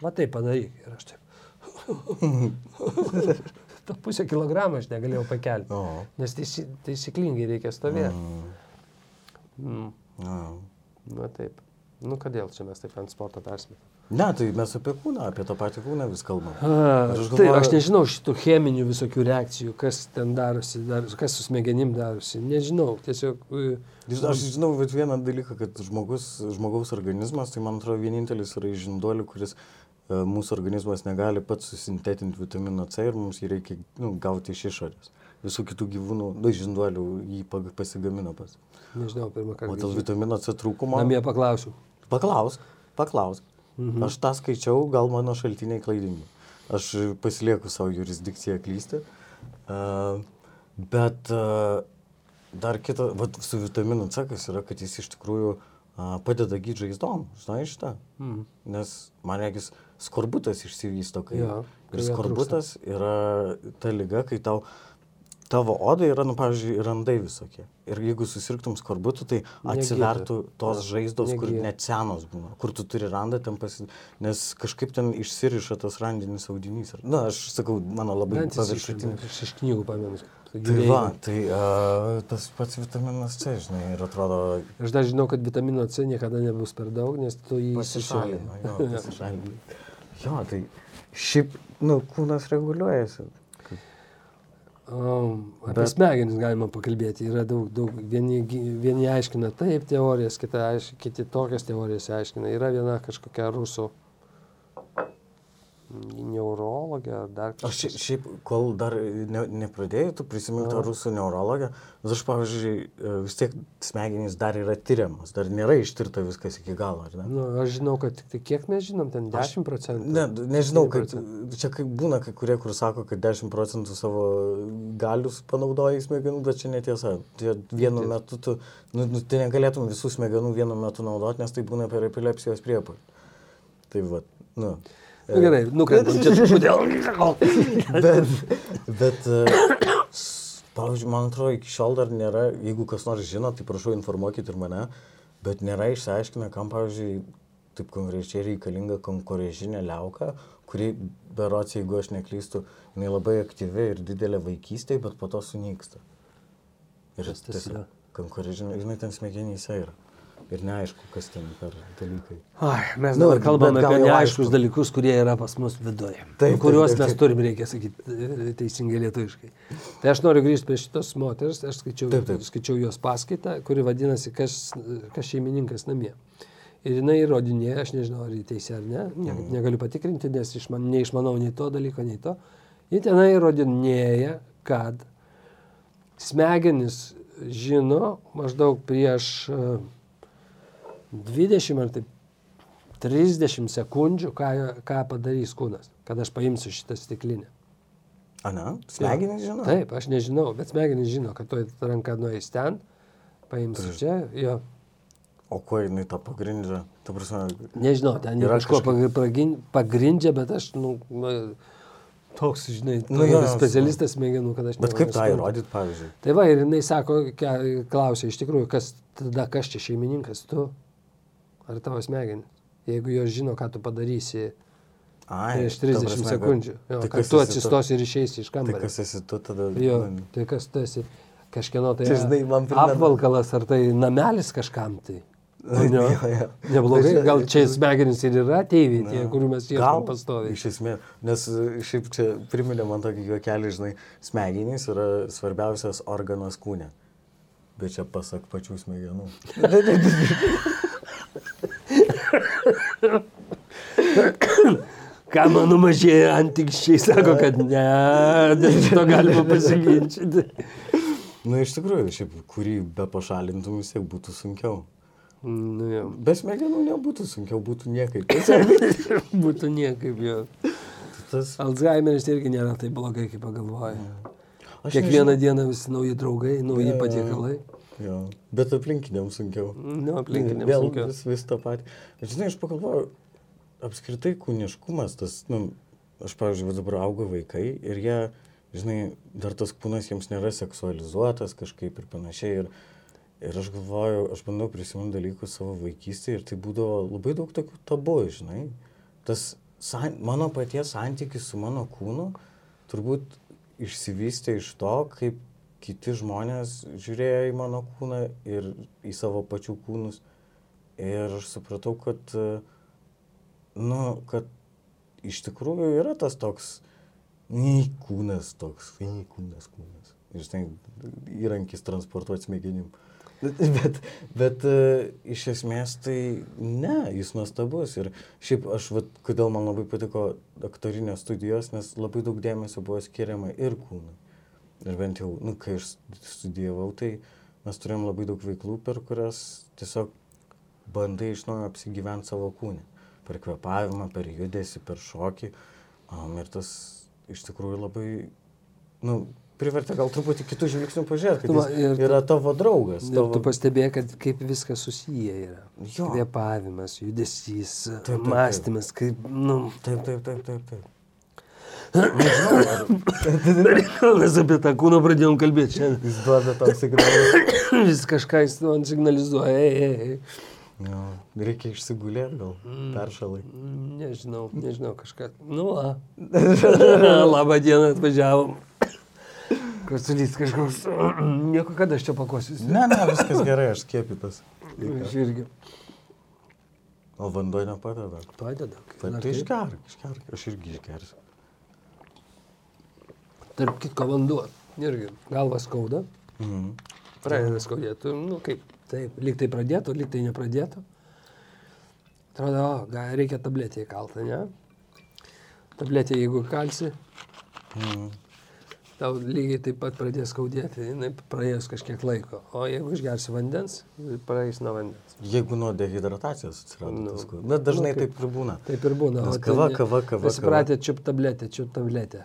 Va taip padaryk. Ir aš taip. Ta pusę kilogramą aš negalėjau pakelti. O. Nes taisy, taisyklingai reikia stovėti. Mm. Na. Na taip. Nu kodėl čia mes taip ant sporto persime? Ne, tai mes apie kūną, apie tą patį kūną vis kalbam. A, Ir aš tai galvoju- aš nežinau šitų cheminių visokių reakcijų, kas ten darosi, dar, kas su smegenim darosi. Nežinau, tiesiog... e, Aš žinau vat vieną dalyką, kad žmogus, žmogaus organizmas, tai man atrodo vienintelis yra žinduolių, kuris e, mūsų organizmas negali pats susintetinti vitamino C ir mums jį reikia nu, gauti iš išorės. Visų kitų gyvūnų, nu, žinduolių jį pasigamina pats. Nežinau, pirmą O kartą. dėl girdžiu. vitamino C trūkumo... Namie paklausiu. Paklausk, paklausk. Mhm. Aš tą skaičiau, gal mano šaltiniai klaidingi. Aš pasilieku savo jurisdikciją klysti. Uh, bet uh, dar kita, vat, su vitaminu C, kas yra, kad jis iš tikrųjų a, padeda gydyti žaizdom, žinai šitą. Mm. Nes man reikės skorbutas išsivysto, kai... Kai ir skorbutas yra ta lyga, kai tau tavo oda yra, nu, pavyzdžiui, randai visokie. Ir jeigu susirgtum skorbutų, tai atsivertų tos žaizdos, kur negyja. net senos būna, kur tu turi randą ten pasi... Nes kažkaip ten išsiriša tas randinis audinys. Na, aš sakau, mano labai paviršutinis. aš iš knygų pamenu. Tai va, tai uh, tas pats vitaminas C, žinai, ir atrodo Aš dar žinau, kad vitamino C niekada nebus per daug, nes tu jį pasišalina. Jo, pasišalina. Jo, tai šiaip, nu, kūnas reguliuojasi. Um, apie Bet- smegenis galima pakalbėti. Yra daug, daug. Vieni, vieni aiškina taip teorijas, kita, aiš, kiti tokias teorijas aiškina. Yra viena kažkokia rusų neurologė ar dar Aš šia- šiaip, kol dar ne, nepradėjai, tu prisimink tą rusų neurologę, nes aš, pavyzdžiui, e, vis tiek smegenys dar yra tyriamas, dar nėra ištirta viskas iki galo, ar ne? Nu, aš žinau, kad tik tai kiek mes žinom, ten 10 procentų. Ne, nežinau, kad 10%. čia kaip būna kai kurie, kur sako, kad 10 procentų savo galius panaudoja smegenų, bet čia netiesa. Tai vienu Netiesa. metu tu, nu, nu, tai negalėtum visų smegenų vienu metu naudoti, nes tai būna per epilepsijos priepą. Tai va, nu. Na gerai, nukrentam čia truputį. bet, bet e, pavyzdžiui, man atrodo, iki šiol dar nėra, jeigu kas nors žino, tai prašau informuokit ir mane, bet nėra išsiaiškina, kam, pavyzdžiui, taip konkrečiai reikalinga konkurencinė liauka, kuri, berots, jeigu aš neklystu, jinai labai aktyvi ir didelė vaikystėje, bet po to sunyksta. Ir tas yra? konkurencinė, jinai ten smegenyse yra. Ir neaišku, kas ten per dalykai. Ai, mes Nu, dabar kalbame bet gal apie neaiškus aišku. dalykus, kurie yra pas mus viduje. Taip, kuriuos taip, taip, mes taip. turim, reikia sakyti, teisingai lietuviškai. Tai aš noriu grįžti prie šitos moters, aš skaičiau, Taip, taip. skaičiau jos paskaitą, kuri vadinasi, kas, kas šeimininkas namie. Ir jinai įrodinėja, aš nežinau, ar jį teisė ar ne, Mhm. negaliu patikrinti, nes iš man, neišmanau nei to dalyko, nei to. Ji tenai įrodinėja, kad smegenis žino maždaug prieš e, 20 ar taip 30 sekundžių, ką, ką padarys kūnas, kad aš paimsiu šitą stiklinę. A, ne? Smegenys žino? Taip, aš nežinau, bet smegenys žino, kad toj ranka nueis ten, paimsiu Prieš- čia, jo. O kuo jinai tą pagrindžia? Ta prasme, Nežinau, ten Yra kažko kažkaip- pagrindžia, bet aš, nu, nu toks, žinai, Nu, jo, specialistas smegenų, kad aš... bet kaip tą įrodyti, pavyzdžiui? Tai va, ir jinai sako, klausia iš tikrųjų, kas tada, kas čia šeimininkas, tu ar tavo smegenis. Jeigu jos žino, ką tu padarysi Ai, prieš ta 30 prasme, sekundžių, jo, tai kad tu atsistosi ir išeisi iš Tai kambario. kas esi tu tada? Jo, tai kas tu esi kažkieno tai Čia, žinai, apvalkalas ar tai namelis kažkam tai. Ne, neblogai, Tai čia- gal čia smegenys ir yra teiviai, tie, kurių mes Gal ieškom pastoviai. Iš esmės, nes e, šiaip čia priminė man tokį juokelį, žinai, smegenys yra svarbiausias organas kūne. Bet čia pasak pačių smegenų. Ką mano mažieji antikščiai sako, kad ne, dėl šito galima pasiginčyti. Na, iš tikrųjų, šiaip kurį be pašalintum vis tiek būtų sunkiau. Nu, jo. Be smegenų nebūtų sunkiau, būtų niekaip. Būtų niekaip jo. tas... Alzheimeris irgi nėra taip blogai, kaip pagalvoja. Kiekvieną nežinau. dieną vis nauji draugai, nauji patiekalai. Jo, bet aplinkiniam sunkiau. Nu, aplinkiniams Vėl sunkiau. vis, vis tą patį. Bet, žinai, aš pagalvoju, apskritai kūniškumas, tas, nu, aš, pavyzdžiui, dabar auga vaikai ir jie, žinai, dar tas kūnas jiems nėra seksualizuotas kažkaip ir panašiai. Ir, ir aš galvoju, aš bandau prisiminti dalykus savo vaikystėje ir tai būdavo labai daug tokių tabu, žinai. Tas san, mano paties santykis su mano kūnu turbūt išsivystė iš to, kaip kiti žmonės žiūrėjo į mano kūną ir į savo pačių kūnus. Ir aš supratau, kad, nu, kad iš tikrųjų yra tas toks, nei kūnas toks, nei kūnas, kūnas. Ir štai įrankis transportuoti smegenim. Bet, bet iš esmės tai ne, jis nuostabus. Ir šiaip aš, vat, kodėl man labai patiko aktorinės studijos, nes labai daug dėmesio buvo skiriama ir kūnui. Ir bent jau, nu, kai aš studijavau, tai mes turėjom labai daug veiklų, per kurias tiesiog bandai iš naujo apsigyventi savo kūnį. Per kvepavimą, per judesi, per šokį. Um, ir tas iš tikrųjų labai, nu, privertė gal truputį kitų žvilgsnių pažiūrėti, kad ir jis yra tavo draugas. Ir Tavo... tu pastebėjai, kad kaip viskas susiję yra. Jo. Kvėpavimas, judesys, taip, taip. mąstymas, kaip, nu, Taip, taip, taip, taip, taip. Mes apie tą kūną pradėjom kalbėti šiandien. jis duoda tau signalą. Vis kažką jis man signalizuoja. Ei, ei, ei. Jo, reikia išsigulėti gal, Mm. peršalai. Nežinau, nežinau kažką. Nu, la. Labą dieną atvažiavom. Kosulys kažkoks. Nieko, kada aš čia pakosiuosi. Ne, ne, viskas gerai, aš skiepytas. Aš irgi. O vanduo nepadeda. Padeda. Tai, išgerk, išgerk, aš irgi išgersiu. Tarp kitko vanduo. Irgi galvas skauda. Mhm. Pradeda skaudėti. Nu, kaip, taip, lyg tai pradėtų, lyg tai nepradėtų. Atrodo, o, gal reikia tabletę įkaltą, ne? Tabletė, jeigu kalsi, Mhm. tau lygiai taip pat pradės skaudėti, jinai praėjus kažkiek laiko. O jeigu išgersi vandens, praeis nuo vandens. Jeigu nuo dehidratacijos atsirado Nu, tas skausmas. Bet dažnai nu, kaip- taip ir būna. Taip ir būna. Nes o kava, kava, kava, Visi pratę čiup tabletę, čiup tabletę.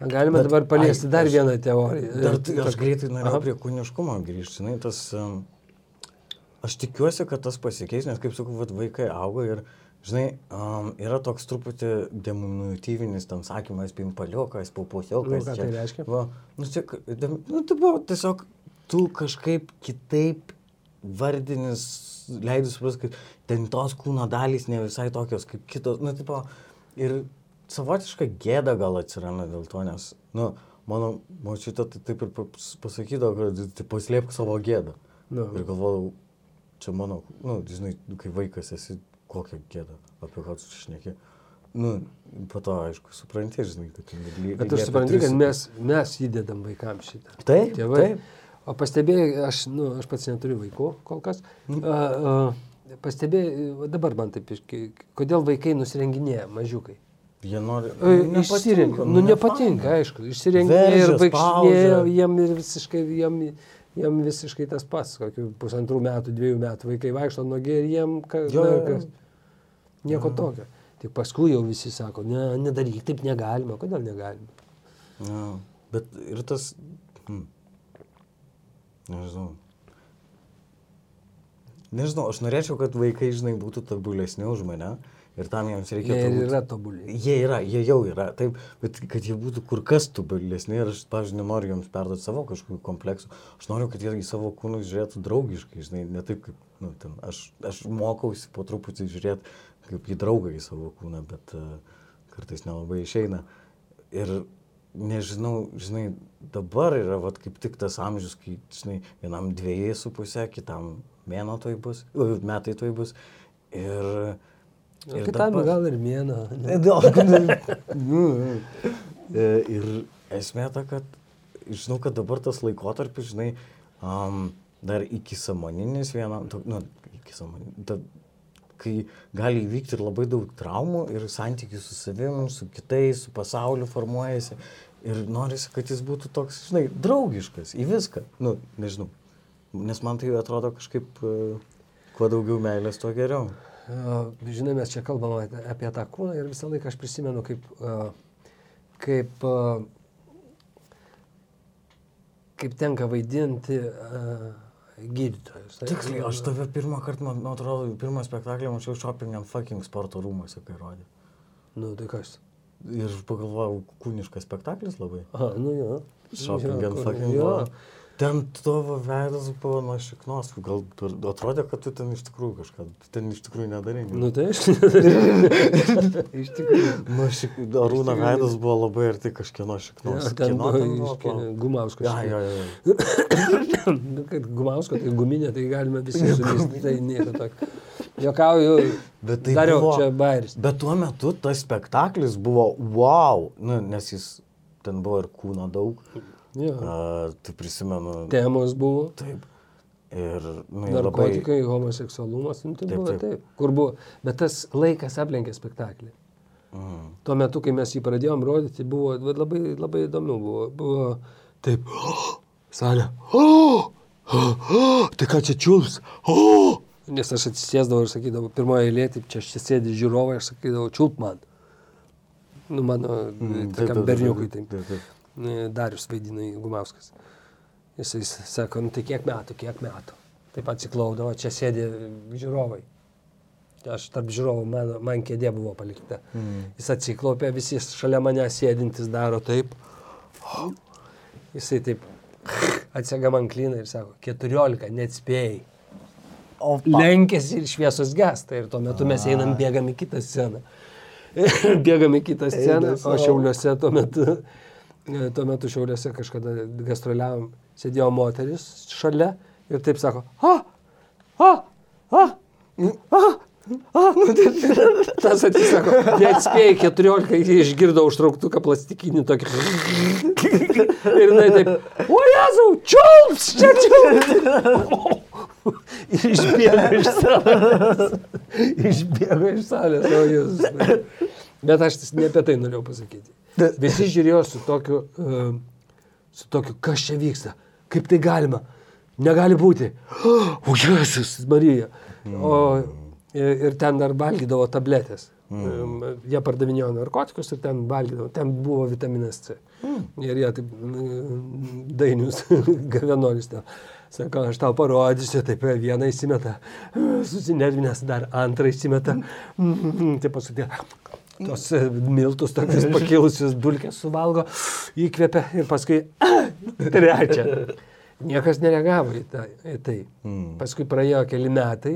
Galima Bet- dabar paliesti ai, dar aš- vieną teoriją. Dar aš greitai norėjau prie kūniškumo grįžti. Žinai, tas, aš tikiuosi, kad tas pasikeis, nes, kaip sakau, vaikai auga ir, žinai, um, yra toks truputį deminutyvinis tam sakymas, pimpaliukas, Nu, paupusiokas. ką tai reiškia? Va, nu, čia, dem- nu, tai buvo tiesiog, tu kažkaip kitaip vardinis, leidus suprasti, kad ten tos kūno dalys ne visai tokios kaip kitos. Nu, tipo, ir savotiška gėda gal atsiranda dėl to, nes, nu, mano močiutė tai taip ir pas- pasakydavo, kad tai paslėpk savo gėdą. Nu. Ir galvojau, čia mano, nu, žinai, kai vaikas esi, kokią gėdą, apie ką tu šneki. Nu, po to, aišku, supranti, žinai, kad ten ly- Bet suprantu, tris- kad mes, mes įdedam vaikams šitą. Taip, Tėvai. taip. O pastebėjai, aš, nu, aš pats neturiu vaikų kol kas. Mhm. A, a, pastebėjai, dabar man taip, kodėl vaikai nusirenginėja, mažiukai. Jie nori. Išsirengia. Nu, nepatinka, aišku. Išsirenginėja ir spaudžia. jiem ir visiškai, jiem, jiem visiškai tas pats, kokių pusantrų metų, dviejų metų vaikai vaikšto nuogi ir jiem ka, Jo, na, jo, jo. kas, nieko tokio. Tik paskui jau visi sako, ne, nedaryk, taip negalima. Kodėl negalima? Ja, bet ir tas. Hmm. Nežinau. Nežinau, aš norėčiau, kad vaikai, žinai, būtų tobulesni už mane ir tam jiems reikia... Jie turbūt- yra tobuliai. Jie yra, jie jau yra, taip, bet kad jie būtų kur kas tobulesni ir aš, pavyzdžiui, nenoriu jiems perduoti savo kažkokių kompleksų. Aš noriu, kad jie į savo kūnus žiūrėtų draugiškai, žinai, ne taip kaip, nu, ten, aš, aš mokausi po truputį žiūrėti kaip į draugą į savo kūną, bet uh, kartais nelabai išeina. Ir nežinau, žinai, dabar yra vat, kaip tik tas amžius, kai, žinai, vienam dviejai su pusė, kitam mėno toj bus, metai toj bus. Ir, Ir kitam dabar- gal ir mėno. Nu, E, ir esmė ta, kad žinau, kad dabar tas laikotarpis, žinai, um, dar iki samoninis vienam, nu, iki samoninis, kai gali įvykti ir labai daug traumų ir santykių su savim, su kitais, su pasauliu formuojasi. Ir norisi, kad jis būtų toks, žinai, draugiškas į viską. Nu, nežinau. Nes man tai atrodo kažkaip, uh, kuo daugiau meilės, tuo geriau. Žinai, mes čia kalbam apie- tą kūną ir visą laiką aš prisimenu, kaip, kaip, kaip tenka vaidinti gydytojus. Tai- Tiksliai, aš tave pirmą kartą, man atrodo, pirmą spektaklį mačiau Shopping and Fucking sporto rūmose, kai rodė. Nu, tai kas? Ir pagalvojau, kūniškas spektaklis labai. A, nu jo. Shopping Jo, and Fucking jo. buvo. Ten tavo veidas buvo nuo šiknos, gal atrodė, kad tu ten iš tikrųjų kažką, tu ten iš tikrųjų nedarai. Nu tai aš. Iš tikrųjų. Nu, šik... Arūno veidas buvo labai arti kažkieno šiknos. Ja, ten buvo ten buvo, iš palauk? Gumausko. Ja, ja, ja. Nu, kad Gumausko, tai guminė, tai galime visi sulysti. Tai nieko tokio. Jokauju. Bet tai Dariau, buvo- čia bairis. Bet tuo metu tas spektaklis buvo wow, nu, nes jis ten buvo ir kūno daug. A, tai prisimenu. Temos buvo. Taip. Ir nu, labai... Narkotikai, homoseksualumas, nu, tai Taip, buvo taip. taip. Kur buvo. Bet tas laikas aplenkė spektaklį. Mm. Tuo metu, kai mes jį pradėjom rodyti, buvo labai, labai įdomu. Buvo, buvo taip. Salė. O, o, o, tai ką čia čiulps? O! Nes aš atsisėsdavau ir sakydavau, pirmoje eilėje, taip čia čia sėdi žiūrovai, aš sakydavau, čiulp man. Nu, mano mm, tokiam berniukui. taip, Taip. taip, Darius vaidina Gumauskas. Jisai sako, nu tai kiek metų, kiek metų. Taip atsiklaudavo, čia sėdė žiūrovai. Aš tarp žiūrovų, man, man kėdė buvo palikta. Mm. Jis atsiklaupė, visi šalia mane sėdintis daro taip. Jisai taip atsega man klyną ir sako, 14, net spėjai. O Lenkėsi ir šviesos gesta ir tuo metu mes einam, bėgam į kitą sceną. bėgam į kitą sceną, o šiauliuose tuo metu, tuo metu šiauliuose kažkada gastroliavom, sėdėjo moteris šalia ir taip sako, a, a, a, a, a. Tas atsisako, neatspėjai 14, jie išgirdo užtrauktuką plastikinį tokį. Ir jinai taip, o Jėzau, čiulps, čia čiulps. Išbėgo iš salės. Išbėgo iš salės, o Jėzus. Bet aš ne apie tai norėjau pasakyti. Visi žiūrėjo su tokiu, su tokiu, kas čia vyksta, kaip tai galima, negali būti. O Jėzus, Marija. O, ir, ten dar valgydavo tabletės. Mm. Jie pardavinėjo narkotikus ir ten valgydavo, ten buvo vitaminas C. Mm. Ir jie taip mm, dainius, gavenolis ten. Sako, aš tau parodysiu, taip vieną įsimeta, susinervinęs dar antrą įsimeta. Mm, taip pasakė, tos e, miltus tokius pakilusius dulkės suvalgo, įkvepia ir paskui trečią. Niekas nereagavo į, tą, į tai. Mm. Paskui praėjo keli metai,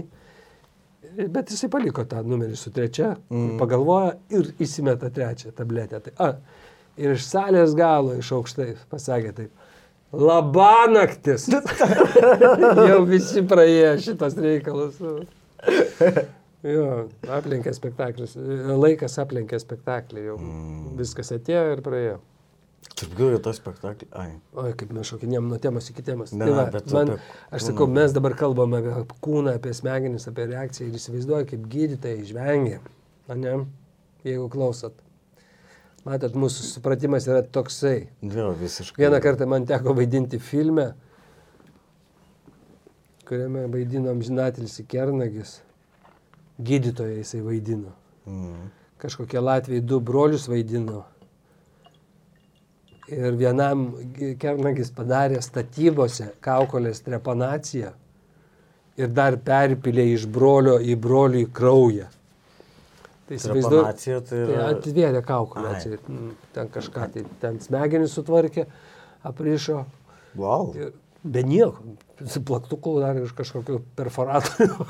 bet jisai paliko tą numerį su trečia, mm. pagalvoja ir įsimeta trečią tabletę. Tai, a, ir iš salės galo, iš aukštai pasakė taip. Labanaktis. Jau visi praėjo šitas reikalas. Jo, aplenkė spektaklis. Laikas aplenkė spektaklį. Jau mm. viskas atėjo ir praėjo. Kaip gaila to spektaklį. Ai. Oi, kaip mes šokinėjom nuo temos iki temos. Ne, tai va, bet man, apie aš sakau, mes dabar kalbam apie kūną, apie smegenis, apie reakciją ir įsivaizduoju, kaip gydytojai žvengia. A ne? Jeigu klausot. Matot, mūsų supratimas yra toksai. Jo, visiškai. Vieną kartą man teko vaidinti filme, kuriame vaidino amžinatelis Kernagis. Gydytoją jisai vaidino. Mm. Kažkokie Latvijai du brolius vaidino. Ir vienam Kernagis padarė statybose kaukolės trepanaciją ir dar perpilė iš brolio į brolių į kraują. Tai įsivaizduoju- tai Tai yra... atvėrė kaukolę, ten kažką, tai ten smegenys sutvarkė, aprišo, Wow. ir be nieko, su plaktuku dar iš kažkokių perforatorių.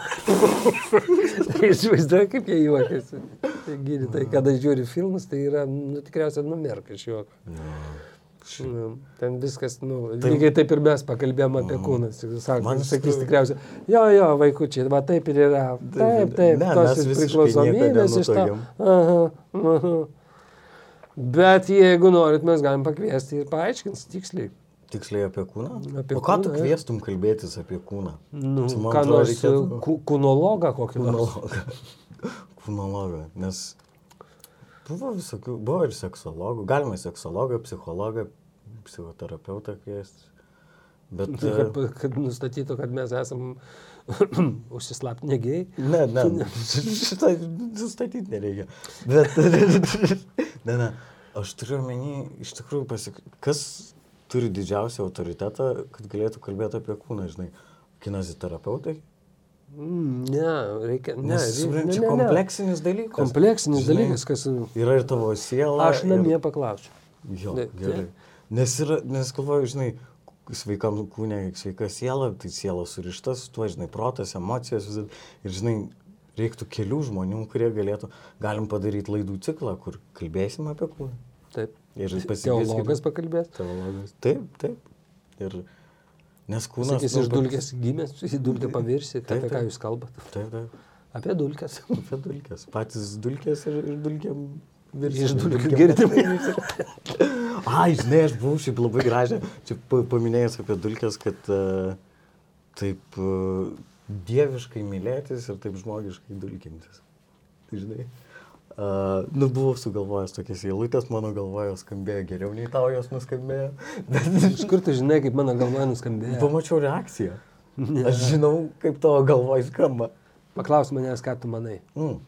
tai įsivaizduoju, kaip jie juokiasi. Tai gydytojai, kada žiūri filmus, tai yra, nu, tikriausiai numerka iš juoko. Nu, ten viskas, nu, Tai- lygiai taip ir mes pakalbėjom apie kūnas. Sako, Man man sakys tikriausiai, jo, jo, vaikučiai, va taip ir yra. Taip, taip, Ne, tos priklausomybės iš to. Aha, aha. Bet jeigu norit, mes galim pakviesti ir paaiškins tiksliai. Tiksliai apie kūną? Apie o ką tu kūną, jo. kvieštum kalbėtis apie kūną? Nu, Čia, ką nors reikėtų- ku- kūnologą kokį nors. Kūnologą. Kūnologą. Nes buvo visokių, buvo ir seksologų. Galima seksologą, psichologą, psichoterapeutą kviesti. Bet... e, Kad, kad nustatytų, kad mes esam užsislaptinę gėjai. Ne, ne, šitą nustatyti nereikia. Bet, ne, ne, aš turiu omeny, iš tikrųjų, pasik... kas turi didžiausią autoritetą, kad galėtų kalbėti apie kūną, žinai, kineziterapeutai? Mm, Ne, reikia. Ne, Nes supranti, ne, ne, ne. kompleksinis dalykas. Kompleksinis Žinai, dalykas, kas... Yra ir tavo siela. Aš namie paklausiu. Ir... Jo, Ne, gerai. Nes, yra, nes galvoju, žinai, sveikam kūne, sveika siela, tai siela surišta su tuo, žinai, protas, emocijos. Ir, žinai, reiktų kelių žmonių, kurie galėtų, galim padaryti laidų ciklą, kur kalbėsim apie kūną. Taip. Ir Teologas pakalbės. Teologas. Taip, taip. Ir nes kūnas... Sakys, nu, iš dulkės gimęs, į dulkę pavirsi, Taip, apie ką jūs kalbate. Taip, taip. Apie dulkės. Apie dulkės. Patys dulkės ir, ir dulkėm. Iš dulkių girdime. Ai, žinai, aš buvau šiaip labai gražią, čia pa- paminėjęs apie dulkės, kad uh, taip uh, dieviškai mylėtis ir taip žmogiškai dulkintis. Tai žinai. Uh, nu, buvau sugalvojęs tokias eilutės, mano galvoje skambėjo geriau nei tau jos nuskambėjo. Iš kur tu žinai, kaip mano galvoje nuskambėjo? pamačiau reakciją. Aš žinau, kaip tavo galvoje skamba. Paklaus manęs, ką tu manai. Mm.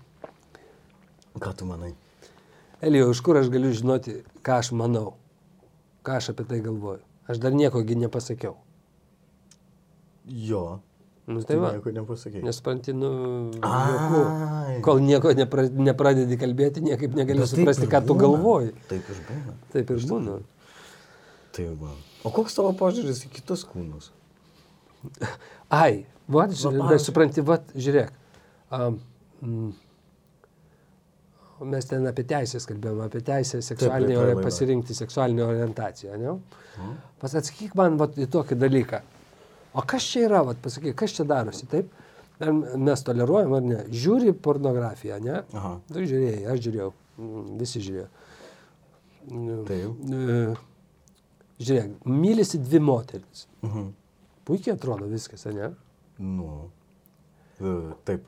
Ką tu manai? Elijau, iš kur aš galiu žinoti, ką aš manau? ką aš apie tai galvoju. Aš dar niekogi nepasakiau. Jo. Nu, Tai tai va, nieko nepasakė. nespranti, nu, juokų. kol nieko nepra, nepradedi kalbėti, niekaip negali taip suprasti, ką tu būna. galvoji. Taip ir būna. Taip ir būna. Tai va. O koks tavo požiūris į kitus kūnus? Ai, va, žiūrėk, supranti, va, žiūrėk. Um, mm, mes ten apie teisės kalbėjome, apie teisę seksualinį, ori- laidoj. pasirinkti seksualinę orientaciją, ne? Mhm. Pas atsakyk man va, į tokį dalyką. O kas čia yra, va, pasakyk, kas čia darosi, taip? Ar mes toleruojam ar ne? Žiūri pornografiją, ne? Aha. Tu žiūrėjai, aš žiūrėjau, mm, visi žiūrėjo. Mm, Taip. e, Žiūrėk, mylisi dvi moteris. Mhm. Puikiai atrodo viskas, ne? Nu. e, Taip.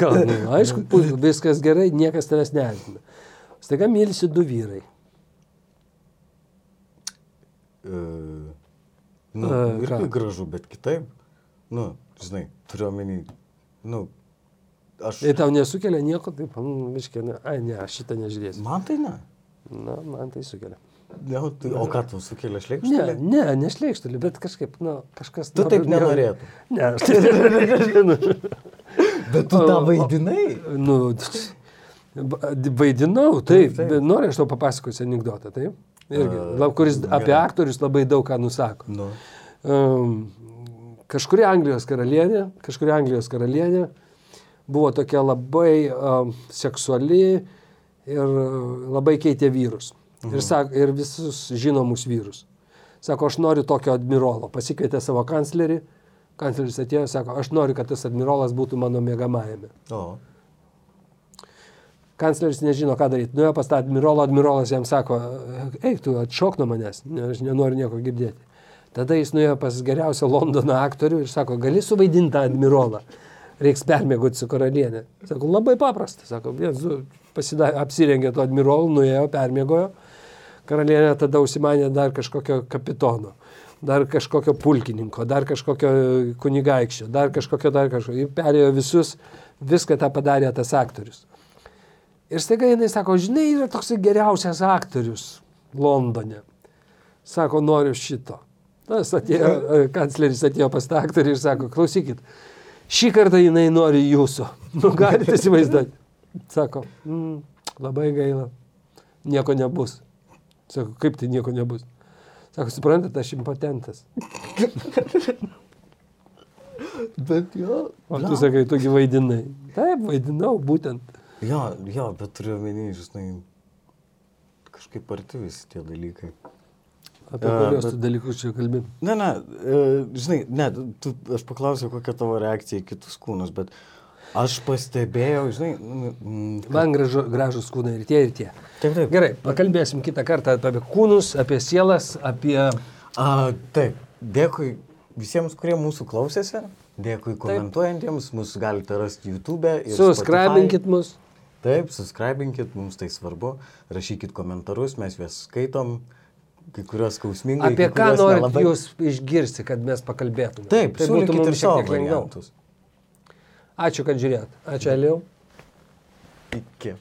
Gal, nu, aišku, viskas gerai, niekas tavęs neerzina. Staiga mylisi du vyrai. E, Nu, irgi ką? gražu, bet kitaip. Nu, žinai, turiu omeny, nu, aš. Tai tau nesukelia nieko, taip, mm, miškė, ne, ai ne, aš šitą nežiūrėsiu. Man tai ne. Na, man tai sukelia. ne tai, o ką tu sukelia Ne, šleikštulį? ne, nešleikštulį, bet kažkaip, na, kažkas... Tu taip nor- nenorėtum. Ne, aš taip Bet tu tą vaidinai. Nu, vaidinau, taip, Taip, taip. noriu aš tau papasakosiu anegdotą, taip? Irgi, kuris apie aktorius labai daug ką nusako. Nu. Um, kažkuri Anglijos karalienė, kažkuri Anglijos karalienė buvo tokia labai um, seksuali ir labai keitė vyrus. Mhm. Ir, sak, ir visus žinomus vyrus. Sako, aš noriu tokio admirolo. Pasikvietė savo kanclerį. Kancleris atėjo, sako, aš noriu, kad tas admirolas būtų mano mėgamajame. O. Kancleris nežino, ką daryti. Nuėjo pas tą admirolą, admirolas jam sako, eik tu, atšok nuo manęs, aš nenoriu nieko girdėti. Tada jis nuėjo pas geriausią Londono aktorių ir sako, gali suvaidinti tą admirolą. Reiks permėgoti su karalienė. Sako, labai paprasta. Sako, pasida, apsirengė to admirolų, nuėjo, permėgojo. Karalienė tada užsimanė dar kažkokio kapitono, dar kažkokio pulkininko, dar kažkokio kunigaikščio, dar kažkokio, dar kažkokio. Ir perėjo visus, viską tą padarė tas aktorius. Ir staiga jinai sako, žinai, yra toks geriausias aktorius Londone. Sako, noriu šito. Tas atėjo, kancleris atėjo pas tą aktorių ir sako, klausykit, šį kartą jinai nori jūsų. Nu, galite įsivaizduoti. Sako, mm, labai gaila, nieko nebus. Sako, kaip tai nieko nebus. Sako, suprantate, aš impotentas. Bet jo. O tu sakai, tu vaidinai. Taip, vaidinau, būtent. Jo, jo, bet turiu omeny, žinai, kažkaip arti visi tie dalykai. Apie A, kurios bet- dalykus čia kalbė. Ne, ne, e, žinai, ne, tu, aš paklausiau, kokia tavo reakcija į kitus kūnus, bet aš pastebėjau, žinai, nu, mm, Man gražu, gražus kūnai ir tie, ir tie. Taip, taip. Gerai, pakalbėsim kitą kartą apie kūnus, apie sielas, apie... A, taip, dėkui visiems, kurie mūsų klausėsi, dėkui komentuojantiems, mus galite rasti YouTube. ir Suscribinkit mus. Taip, suscribinkit, mums tai svarbu, rašykit komentarus, mes juos skaitom, kai kurios skausmingai. Apie ką norit nelabai. jūs išgirsti, kad mes pakalbėtume. Taip, tai būtų mums šiek tiek lengviau. Ačiū, kad žiūrėjot. Ačiū, Eliau. Iki.